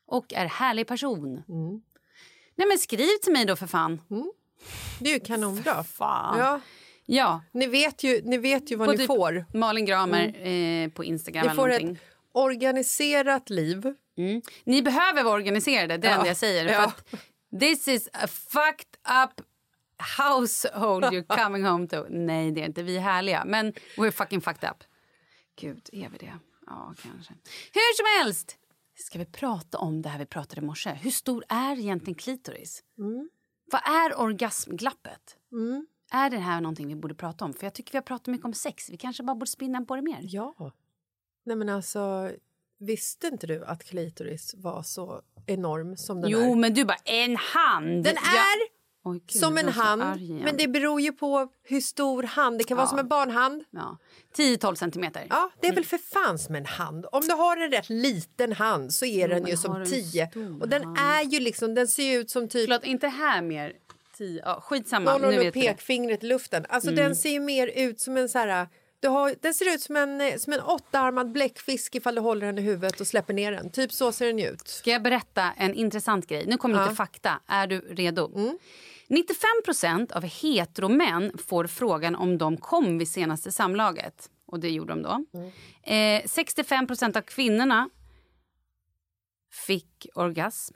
och är härlig person. Nej men skriv till mig då för fan. Det är ju kanonbra. Fan. Ja, Ja, ni, vet ju, ni vet ju vad på ni typ får. Malin Gramer eh, på Instagram Ni får någonting. ett organiserat liv. Mm. Ni behöver vara organiserade, det är det Ja. jag säger. För Ja. att this is a fucked up household you're *laughs* coming home to. Nej, det är inte. Vi är härliga, men we're fucking fucked up. Gud, är vi det? Ja, kanske. Hur som helst! Ska vi prata om det här vi pratade i morse? Hur stor är egentligen klitoris? Vad är orgasmglappet? Är det här någonting vi borde prata om? För jag tycker vi har pratat mycket om sex. Vi kanske bara borde spinna på det mer. Ja. Nej men alltså, visste inte du att klitoris var så enorm som den Jo, är? men du bara en hand. Den Ja. är Oj, gud, som jag en hand, men det beror ju på hur stor hand. Det kan vara Ja. som en barnhand. Ja. 10-12 centimeter. Ja, det är väl för fan som en hand. Om du har en rätt liten hand så är den men ju som du en tio. stor Och den hand? är ju liksom, den ser ut som typ Förlåt, inte här mer. 10. Ja, skitsamma. nu håller vet. Mm. pekfingret i luften. Alltså den ser ju mer ut som en så här... Du har, den ser ut som en, eh, som en åttaarmad bläckfisk ifall du håller den i huvudet och släpper ner den. Typ så ser den ut. Ska jag berätta en intressant grej? Nu kommer lite fakta. Är du redo? 95% av heteromän får frågan om de kom vid senaste samlaget. Och det gjorde de då. Eh, 65% av kvinnorna fick orgasm.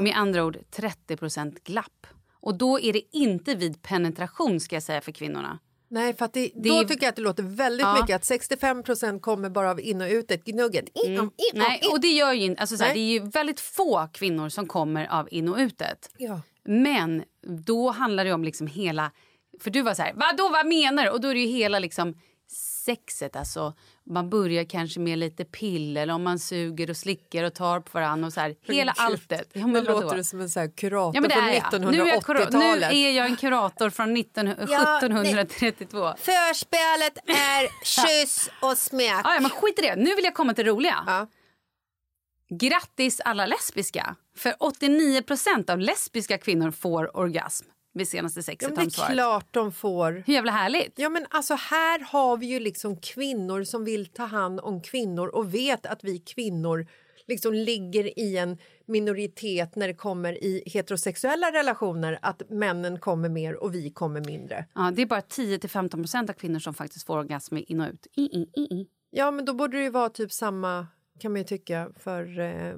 Med andra ord 30% glapp. Och då är det inte vid penetration ska jag säga för kvinnorna. Nej, för att det, Det då tycker jag att det låter väldigt Ja. mycket att 65% kommer bara av in och utet, gnugget. In, in, Nej, och det gör ju inte... Alltså, det är ju väldigt få kvinnor som kommer av in och utet. Ja. Men då handlar det om liksom hela... För du var så här, vadå, vad menar du? Och då är det ju hela liksom sexet. Alltså, man börjar kanske med lite piller, om man suger och slickar och tar på varandra. Och så här, hela alltet. Ja, men vadå? låter du som en så kurator Ja, men det från är jag. Nu nu 1980-talet. är jag en kurator från 19, Ja, 1732. Förspelet är *laughs* kyss och smek. Ah, ja, men skit i det. Nu vill jag komma till det roliga. Ja. Grattis alla lesbiska. För 89% av lesbiska kvinnor får orgasm vid senaste Ja, sexet. har det de är klart de får. Hur jävla härligt? Ja, men alltså här har vi ju liksom kvinnor som vill ta hand om kvinnor och vet att vi kvinnor liksom ligger i en minoritet när det kommer i heterosexuella relationer att männen kommer mer och vi kommer mindre. Ja, det är bara 10-15% av kvinnor som faktiskt får orgasm in och ut. I, i, i, i. Ja, men då borde det ju vara typ samma kan man ju tycka för eh,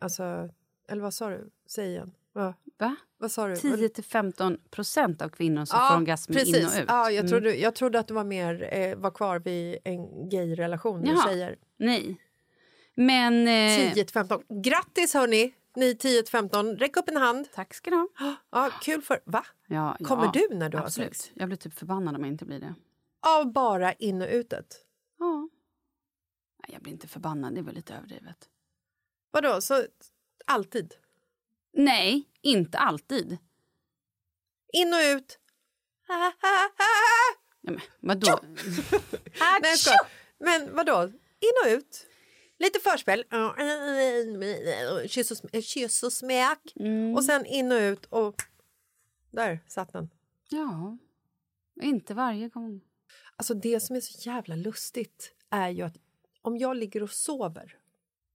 alltså eller vad sa du? Säg igen. Va? Va? Vad sa du? 10-15% av kvinnor som får orgasm precis. in och ut. Ja, jag, Mm. trodde, jag trodde att det var mer eh, var kvar vid en gay-relation med tjejer. Nej. Men... Eh, 10-15. Grattis hörni, ni 10-15. Räck upp en hand. tack ska du ha. Ja, kul för... Va? Ja, Kommer ja, du när du har absolut. sex? Jag blir typ förbannad om jag inte blir det. Av bara in och utet? Ja. Nej, jag blir inte förbannad, det var lite överdrivet. Vadå, så alltid? Nej, inte alltid. In och ut? Ja, men, vadå? *laughs* Nej, jag. Men vadå? In och ut? Lite förspel. Kyss och, sm- kyss och smek. Och sen in och ut och... Där satt den. Ja, inte varje gång. Alltså det som är så jävla lustigt är ju att om jag ligger och sover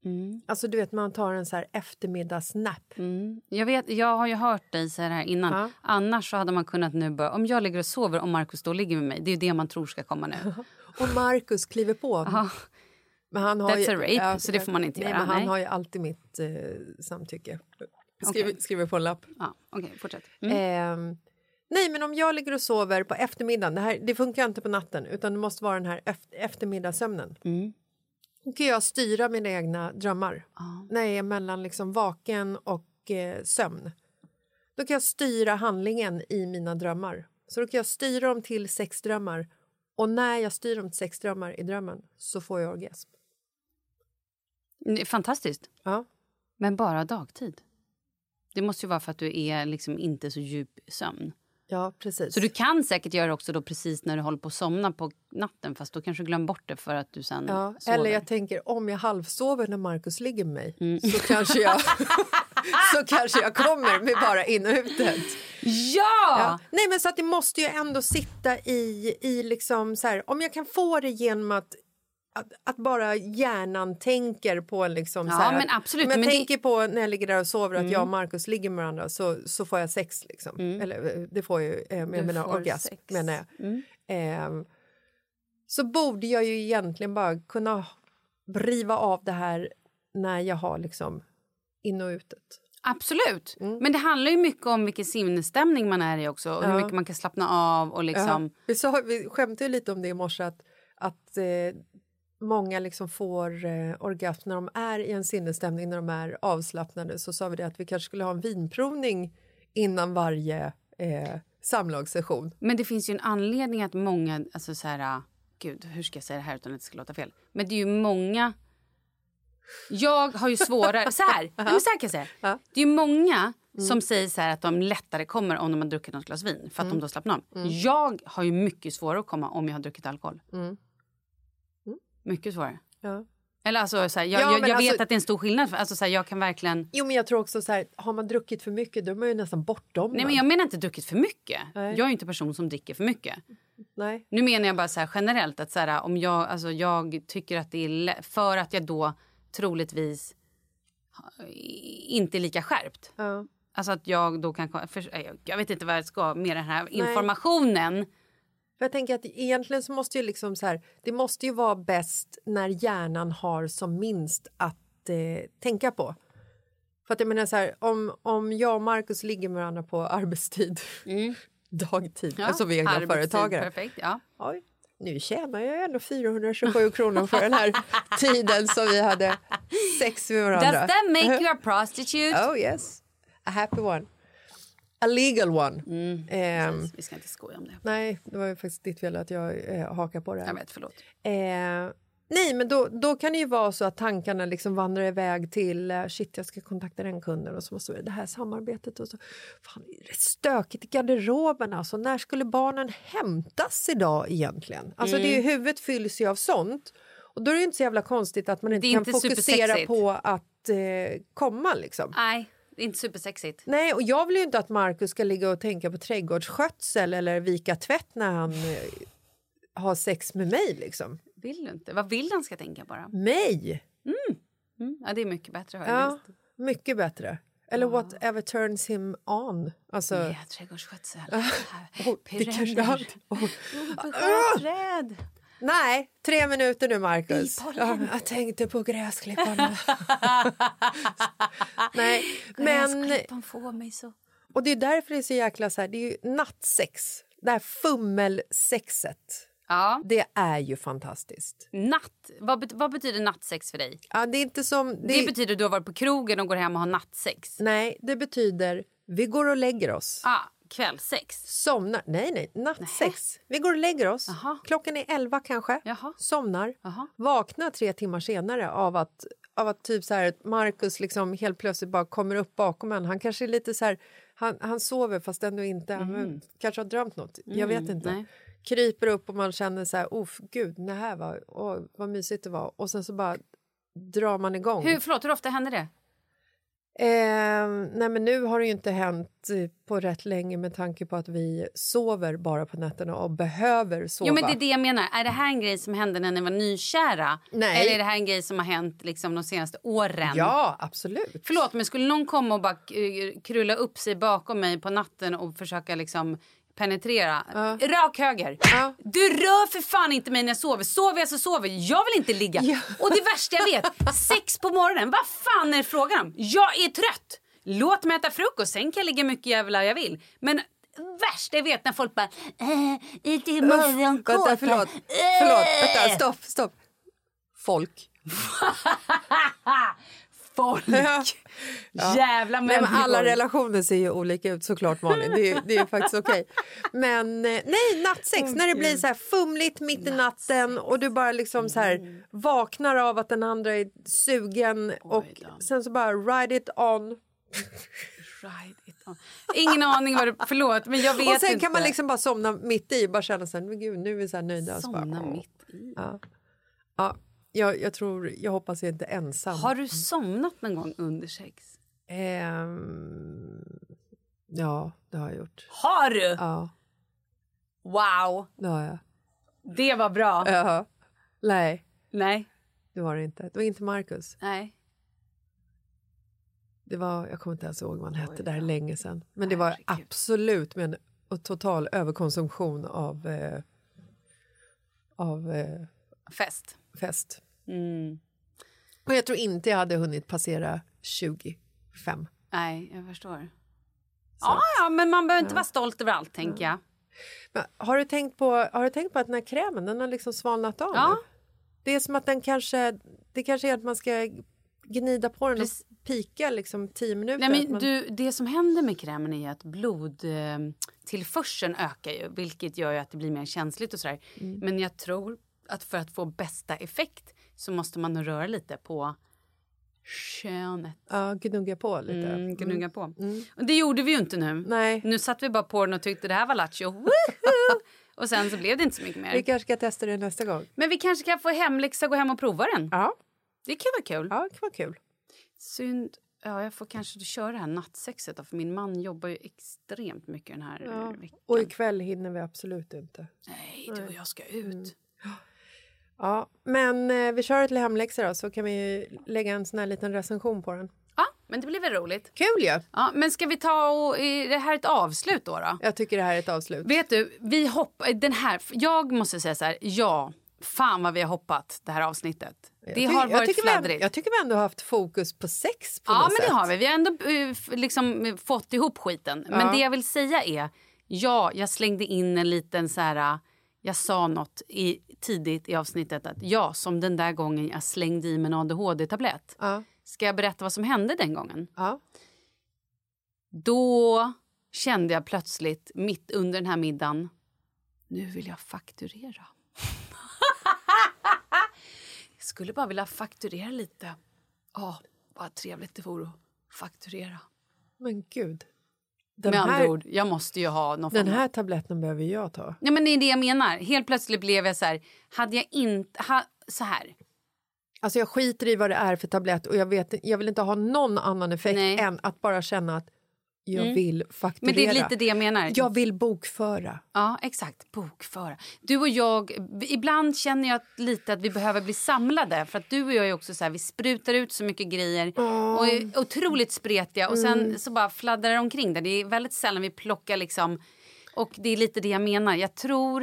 Mm. Alltså du vet man tar en så här eftermiddagsnap. Mm. Jag, vet, jag har ju hört dig säga det här innan. Ja. Annars så hade man kunnat nu börja... Om jag ligger och sover och Markus då ligger med mig. Det är ju det man tror ska komma nu. *laughs* Och Markus kliver på. Ja. Men han har That's ju, a rape, så det får man inte nej, göra, Men han nej. har ju alltid mitt eh, samtycke. Skriver, Okej. skriver på en lapp. Ja, Okej, fortsätt. Mm. Ehm, nej, men om jag ligger och sover på eftermiddagen, det, här, det funkar inte på natten utan det måste vara den här eft- eftermiddagssömnen. Mm. Då kan jag styra mina egna drömmar Ja. när jag är mellan liksom vaken och eh, sömn. Då kan jag styra handlingen i mina drömmar. Så då kan jag styra dem till sexdrömmar och när jag styr dem till sexdrömmar i drömmen så får jag orgasm. Det är Fantastiskt. Ja. Men bara dagtid. Det måste ju vara för att du är liksom inte så djup sömn. Ja, precis. Så du kan säkert göra det också då precis när du håller på att somna på natten fast då kanske du glömmer bort det för att du sen Ja, sover. eller jag tänker om jag halvsover när Markus ligger med mig Mm. så, *laughs* kanske jag, *laughs* så kanske jag kommer med bara in och utet. Ja! Ja. Nej men så att det måste ju ändå sitta i, i liksom så här, om jag kan få det genom att att, att bara hjärnan tänker på en liksom Ja, så men att- absolut, Om jag men det- tänker på när jag ligger där och sover att Mm. jag och Markus ligger med varandra så, så får jag sex liksom. Eller eh, det får jag ju, eh, jag Du menar orgasm sex. menar jag. Mm. Ehm, så borde jag ju egentligen bara kunna riva av det här när jag har liksom in och utet. Absolut. Men det handlar ju mycket om vilken sinnesstämning man är i också. Och hur Ja. mycket man kan slappna av och liksom... Ja, vi, sa, vi skämtade ju lite om det i morse att, att eh, många liksom får eh, orgasm när de är i en sinnesstämning, när de är avslappnade. Så sa vi det att vi kanske skulle ha en vinprovning innan varje eh, samlagssession. Men det finns ju en anledning att många... Alltså så här, ah, gud, hur ska jag säga det här utan att det ska låta fel? Men det är ju många... Jag har ju svårare... Så här, *laughs* Nej, men så här kan jag säga. Ja. Det är många som säger så att de lättare kommer om de har druckit något glas vin för att de då slappnar av. Jag har ju mycket svårare att komma om jag har druckit alkohol. Mycket svårare. Ja. Eller alltså, så här, jag, Ja, jag, jag vet alltså- att det är en stor skillnad. Alltså, så här, jag kan verkligen... Jo, men jag tror också så här, har man druckit för mycket då är man ju nästan bortom Nej, men jag menar inte druckit för mycket. Nej. Jag är ju inte en person som dricker för mycket. Nej. Nu menar jag bara så generellt att så om jag, alltså jag tycker att det är för att jag då troligtvis inte är lika skärpt. Ja. Alltså att jag då kan, för, jag- jag vet inte vad jag ska med den här informationen. För jag tänker att egentligen så måste ju liksom så här, det måste ju vara bäst när hjärnan har som minst att eh, tänka på. För att jag menar så här, om, om jag och Markus ligger med varandra på arbetstid *laughs* dagtid, Ja, alltså vi egna företagare. Perfekt, ja. Oj, nu tjänar jag ändå 427 kronor för den här *laughs* tiden som vi hade sex med varandra. Does that make you a prostitute? Oh yes, a happy one. A legal one. Mm. Ehm, Vi ska inte skoja om det. nej, det var ju faktiskt ditt fel att jag eh, hakar på det här. Jag vet, förlåt. Eh, nej, men då, då kan det ju vara så att tankarna liksom vandrar iväg till eh, shit, jag ska kontakta den kunden och så måste vi det här samarbetet och så. Fan, det är stökigt i garderoben alltså. När skulle barnen hämtas idag egentligen? Alltså det är Mm. huvudet fylls ju av sånt. Och då är det inte så jävla konstigt att man inte är kan inte fokusera på att eh, komma liksom. Nej, det är inte supersexigt. Nej, och jag vill ju inte att Markus ska ligga och tänka på trädgårdsskötsel eller vika tvätt när han eh, har sex med mig liksom. Vill du inte? Vad vill han ska tänka bara? Mig! Mm. Ja, det är mycket bättre Ja, faktiskt. mycket bättre. Eller whatever turns him on. Alltså, Ja, trädgårdsskötsel. *laughs* Oh. Träd. Nej, tre minuter nu, Markus. Ja, jag tänkte på gräsklipparna. *laughs* Nej, men... Gräsklippan får mig så... Och det är därför det är så jäkla så här, det är ju nattsex. Det här fummelsexet. Ja. Det är ju fantastiskt. Natt. Vad, bet- vad betyder nattsex för dig? Ja, det är inte som... Det, Det betyder att du har varit på krogen och går hem och har nattsex. Nej, det betyder vi går och lägger oss. Ah, kvällsex. Somnar. Nej, nej, nattsex. Vi går och lägger oss. Jaha. Klockan är elva kanske. Jaha. Somnar. Jaha. Vaknar tre timmar senare av att, av att typ så här, Marcus liksom helt plötsligt bara kommer upp bakom en. Han kanske är lite så här... Han, han sover fast ändå inte. Han kanske har drömt något. Jag vet inte. nej. Kryper upp och man känner så här... Oh, gud, det här var... Åh, vad mysigt det var. Och sen så bara drar man igång. Hur, förlåt, hur ofta händer det? Eh, nej men nu har det ju inte hänt eh, på rätt länge med tanke på att vi sover bara på nätterna och behöver sova. Jo, men det är det jag menar. Är det här en grej som hände när ni var nykära? Nej. Eller är det här en grej som har hänt liksom, de senaste åren? Ja, absolut. Förlåt, men skulle någon komma och bara eh, krulla upp sig bakom mig på natten och försöka liksom penetrera. Rak höger. Ja. Du rör för fan inte mig när jag sover. Sover jag så sover jag. Vill inte ligga. Ja. Och det värsta jag vet, sex på morgonen. Vad fan är det frågan om? Jag är trött. Låt mig äta frukost, sen kan jag ligga mycket jävlar jag vill. Men värsta jag vet när folk bara... Äh, inte morgonkåta. Vänta, förlåt. Äh. Förlåt, vänta, stopp, stopp. Folk. *laughs* Folk. Ja. *laughs* Jävla Nej, men människor. alla relationer ser ju olika ut såklart Malin. Det är, det är faktiskt okej. Men eh, nej, nattsex. När det blir så här fumligt mitt i natten och du bara liksom så här vaknar av att den andra är sugen och sen så bara ride it on. Ride it on. Ingen aning vad det... Förlåt, men jag vet Och sen inte. kan man liksom bara somna mitt i bara känna så här, men gud nu är vi så här nöjda. Bara, Somna åh. mitt i. Ja. Ja, jag, jag tror, jag hoppas jag inte är ensam. Har du somnat någon gång under sex? Ehm, ja, det har jag gjort. Har du? Ja, Wow, det har jag. det var bra. Ja. Nej, Nej, det var det inte. Det var inte Marcus. nej. Det var, jag kommer inte ens ihåg vad han hette, det här är länge sedan. Men det var absolut med en total överkonsumtion av, eh, av eh, Fest. fest. Mm. Och jag tror inte jag hade hunnit passera 25. Nej, jag förstår. Ja, ja, men man behöver inte vara stolt över allt, tänker jag. Men har, du tänkt på, har du tänkt på att den här krämen den har liksom svalnat av Ja. nu? Det är som att den kanske, det kanske är att man ska gnida på den Precis. och pika liksom 10 minuter. Nej, men man, du, det som händer med krämen är att blodtillförseln ökar ju, vilket gör ju att det blir mer känsligt och sådär. Mm. Men jag tror att för att få bästa effekt så måste man röra lite på könet. Ja, gnugga på lite. Mm, gnugga på. Och det gjorde vi ju inte nu. Nej. Nu satt vi bara på den och tyckte det här var lattjo. *laughs* Och sen så blev det inte så mycket Vi mer. kanske ska testa det nästa gång. Men vi kanske kan få hemläxa gå hem och prova den. Ja, Det kan vara kul. ja det kan vara kul. Synd. Ja, jag får kanske köra det här nattsexet då, för min man jobbar ju extremt mycket den här Ja. veckan. Och ikväll hinner vi absolut inte. Nej, du och jag ska ut. Ja, men eh, vi kör ett hemläxa då så kan vi lägga en sån här liten recension på den. Ja, men det blir väl roligt. Kul ju! Ja, men ska vi ta och... Är det här ett avslut då? då? Jag tycker det här är ett avslut. Vet du, vi hoppar... Den här... Jag måste säga så här, ja. Fan vad vi har hoppat det här avsnittet. Det Jag ty- har jag varit vi fladdrigt. Jag tycker vi ändå har haft fokus på sex på Ja, men sätt. det har vi. Vi har ändå eh, liksom fått ihop skiten. Men Ja. det jag vill säga är, Ja, jag slängde in en liten så här... Jag sa något i, tidigt i avsnittet att ja, som den där gången jag slängde i mig en ADHD-tablett. Ja. Ska jag berätta vad som hände den gången? Ja. Då kände jag plötsligt, mitt under den här middagen... Nu vill jag fakturera. *laughs* jag skulle bara vilja fakturera lite. Ja, vad trevligt det vore att fakturera. Men gud. Den Med andra här, ord, jag måste ju ha någon den form här tabletten behöver jag ta. Ja, men det är det jag menar. Helt plötsligt blev jag så här... Hade jag inte... Ha, så här. Alltså jag skiter i vad det är för tablett och jag, vet, jag vill inte ha någon annan effekt Nej. än att bara känna att jag Mm. vill fakturera. Men det är lite det jag menar. Jag vill bokföra. Ja, exakt. Bokföra. Du och jag... Ibland känner jag lite att vi behöver bli samlade. För att du och jag är också så här, vi sprutar ut så mycket grejer och är otroligt spretiga och sen Mm. så bara fladdrar det omkring där. Det är väldigt sällan vi plockar liksom... Och det är lite det jag menar. Jag tror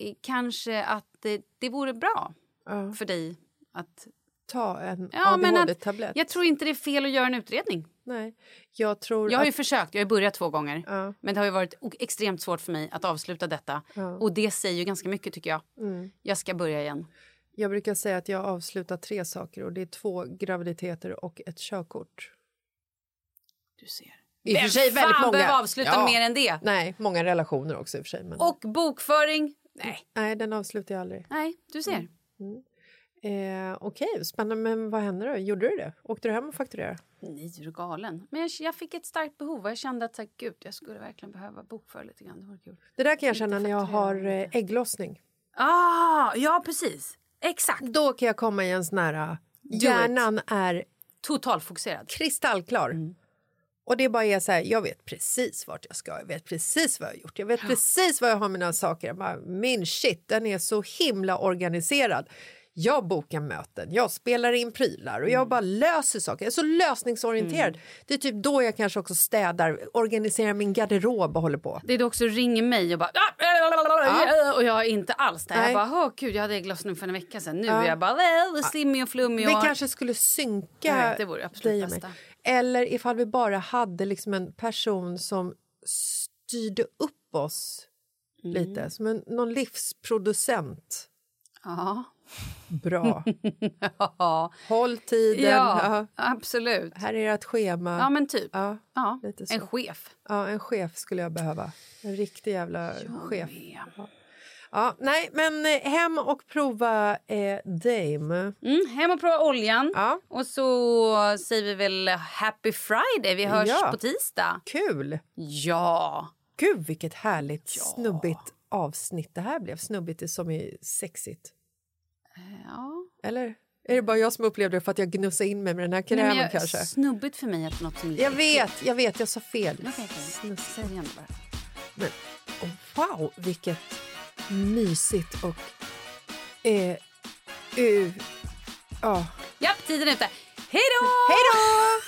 eh, kanske att det, det vore bra för dig att... Ta en Ja, ADHD-tablett. jag tror inte det är fel att göra en utredning. Nej, jag tror Jag har ju att... försökt, jag har börjat två gånger. Ja. Men det har ju varit extremt svårt för mig att avsluta detta. Och det säger ju ganska mycket tycker jag. Mm. Jag ska börja igen. Jag brukar säga att jag avslutar tre saker och det är två graviditeter och ett körkort. Du ser. I och för sig väldigt fan många. behöver avsluta Ja. mer än det? Nej, många relationer också i och för sig. Men... Och bokföring? Nej. Nej, den avslutar jag aldrig. Nej, du ser. Eh, Okej, spännande. Men vad hände då? Gjorde du det? Åkte du hem och fakturerade? Nej, är du galen? Men jag, jag fick ett starkt behov och jag kände att här, gud, jag skulle verkligen behöva bokföra lite grann. Det vore kul. Det där kan jag känna när jag har eh, ägglossning. Ah, ja precis. Exakt. Då kan jag komma i en sån här... it. Hjärnan är Totalfokuserad. kristallklar. Mm. Och det bara är så här, jag vet precis vart jag ska, jag vet precis vad jag har gjort, jag vet precis vad jag har mina saker. Jag bara, min shit, den är så himla organiserad. Jag bokar möten, jag spelar in prylar och jag Mm. bara löser saker. Jag är så lösningsorienterad. Det är typ då jag kanske också städar, organiserar min garderob och håller på. Det är då också ringer mig och bara... "Ah, Och jag är inte alls där. Nej. Jag bara, åh gud, jag hade ägglossning för en vecka sedan. Nu Ja. är jag bara slimmig och flummig. Vi och... kanske skulle synka vet, det vore absolut bästa. Eller ifall vi bara hade liksom en person som styrde upp oss Mm. lite, som en, någon livsproducent. Ja. Bra. *laughs* ja. Håll tiden. Ja, Ja. absolut. Här är ert schema. Ja, men typ. Ja, Ja, en chef. Ja, en chef skulle jag behöva. En riktig jävla chef. med. Ja, nej, men eh, hem och prova eh, Dame. Mm, hem och prova oljan. Ja. Och så säger vi väl happy friday. Vi hörs Ja. på tisdag. Kul! Ja. Gud, vilket härligt snubbigt avsnitt det här blev. Snubbigt är som är sexigt. Ja. Eller? Är det bara jag som upplevde det för att jag gnussade in mig med den här Nej, men krämen jag, kanske? Snubbigt för mig att något som Jag vet, jag vet, jag sa fel. Säg det igen bara. Men oh, wow, vilket mysigt och... Eh, uh, ja. Ja, tiden är ute. Hej då! Hej då!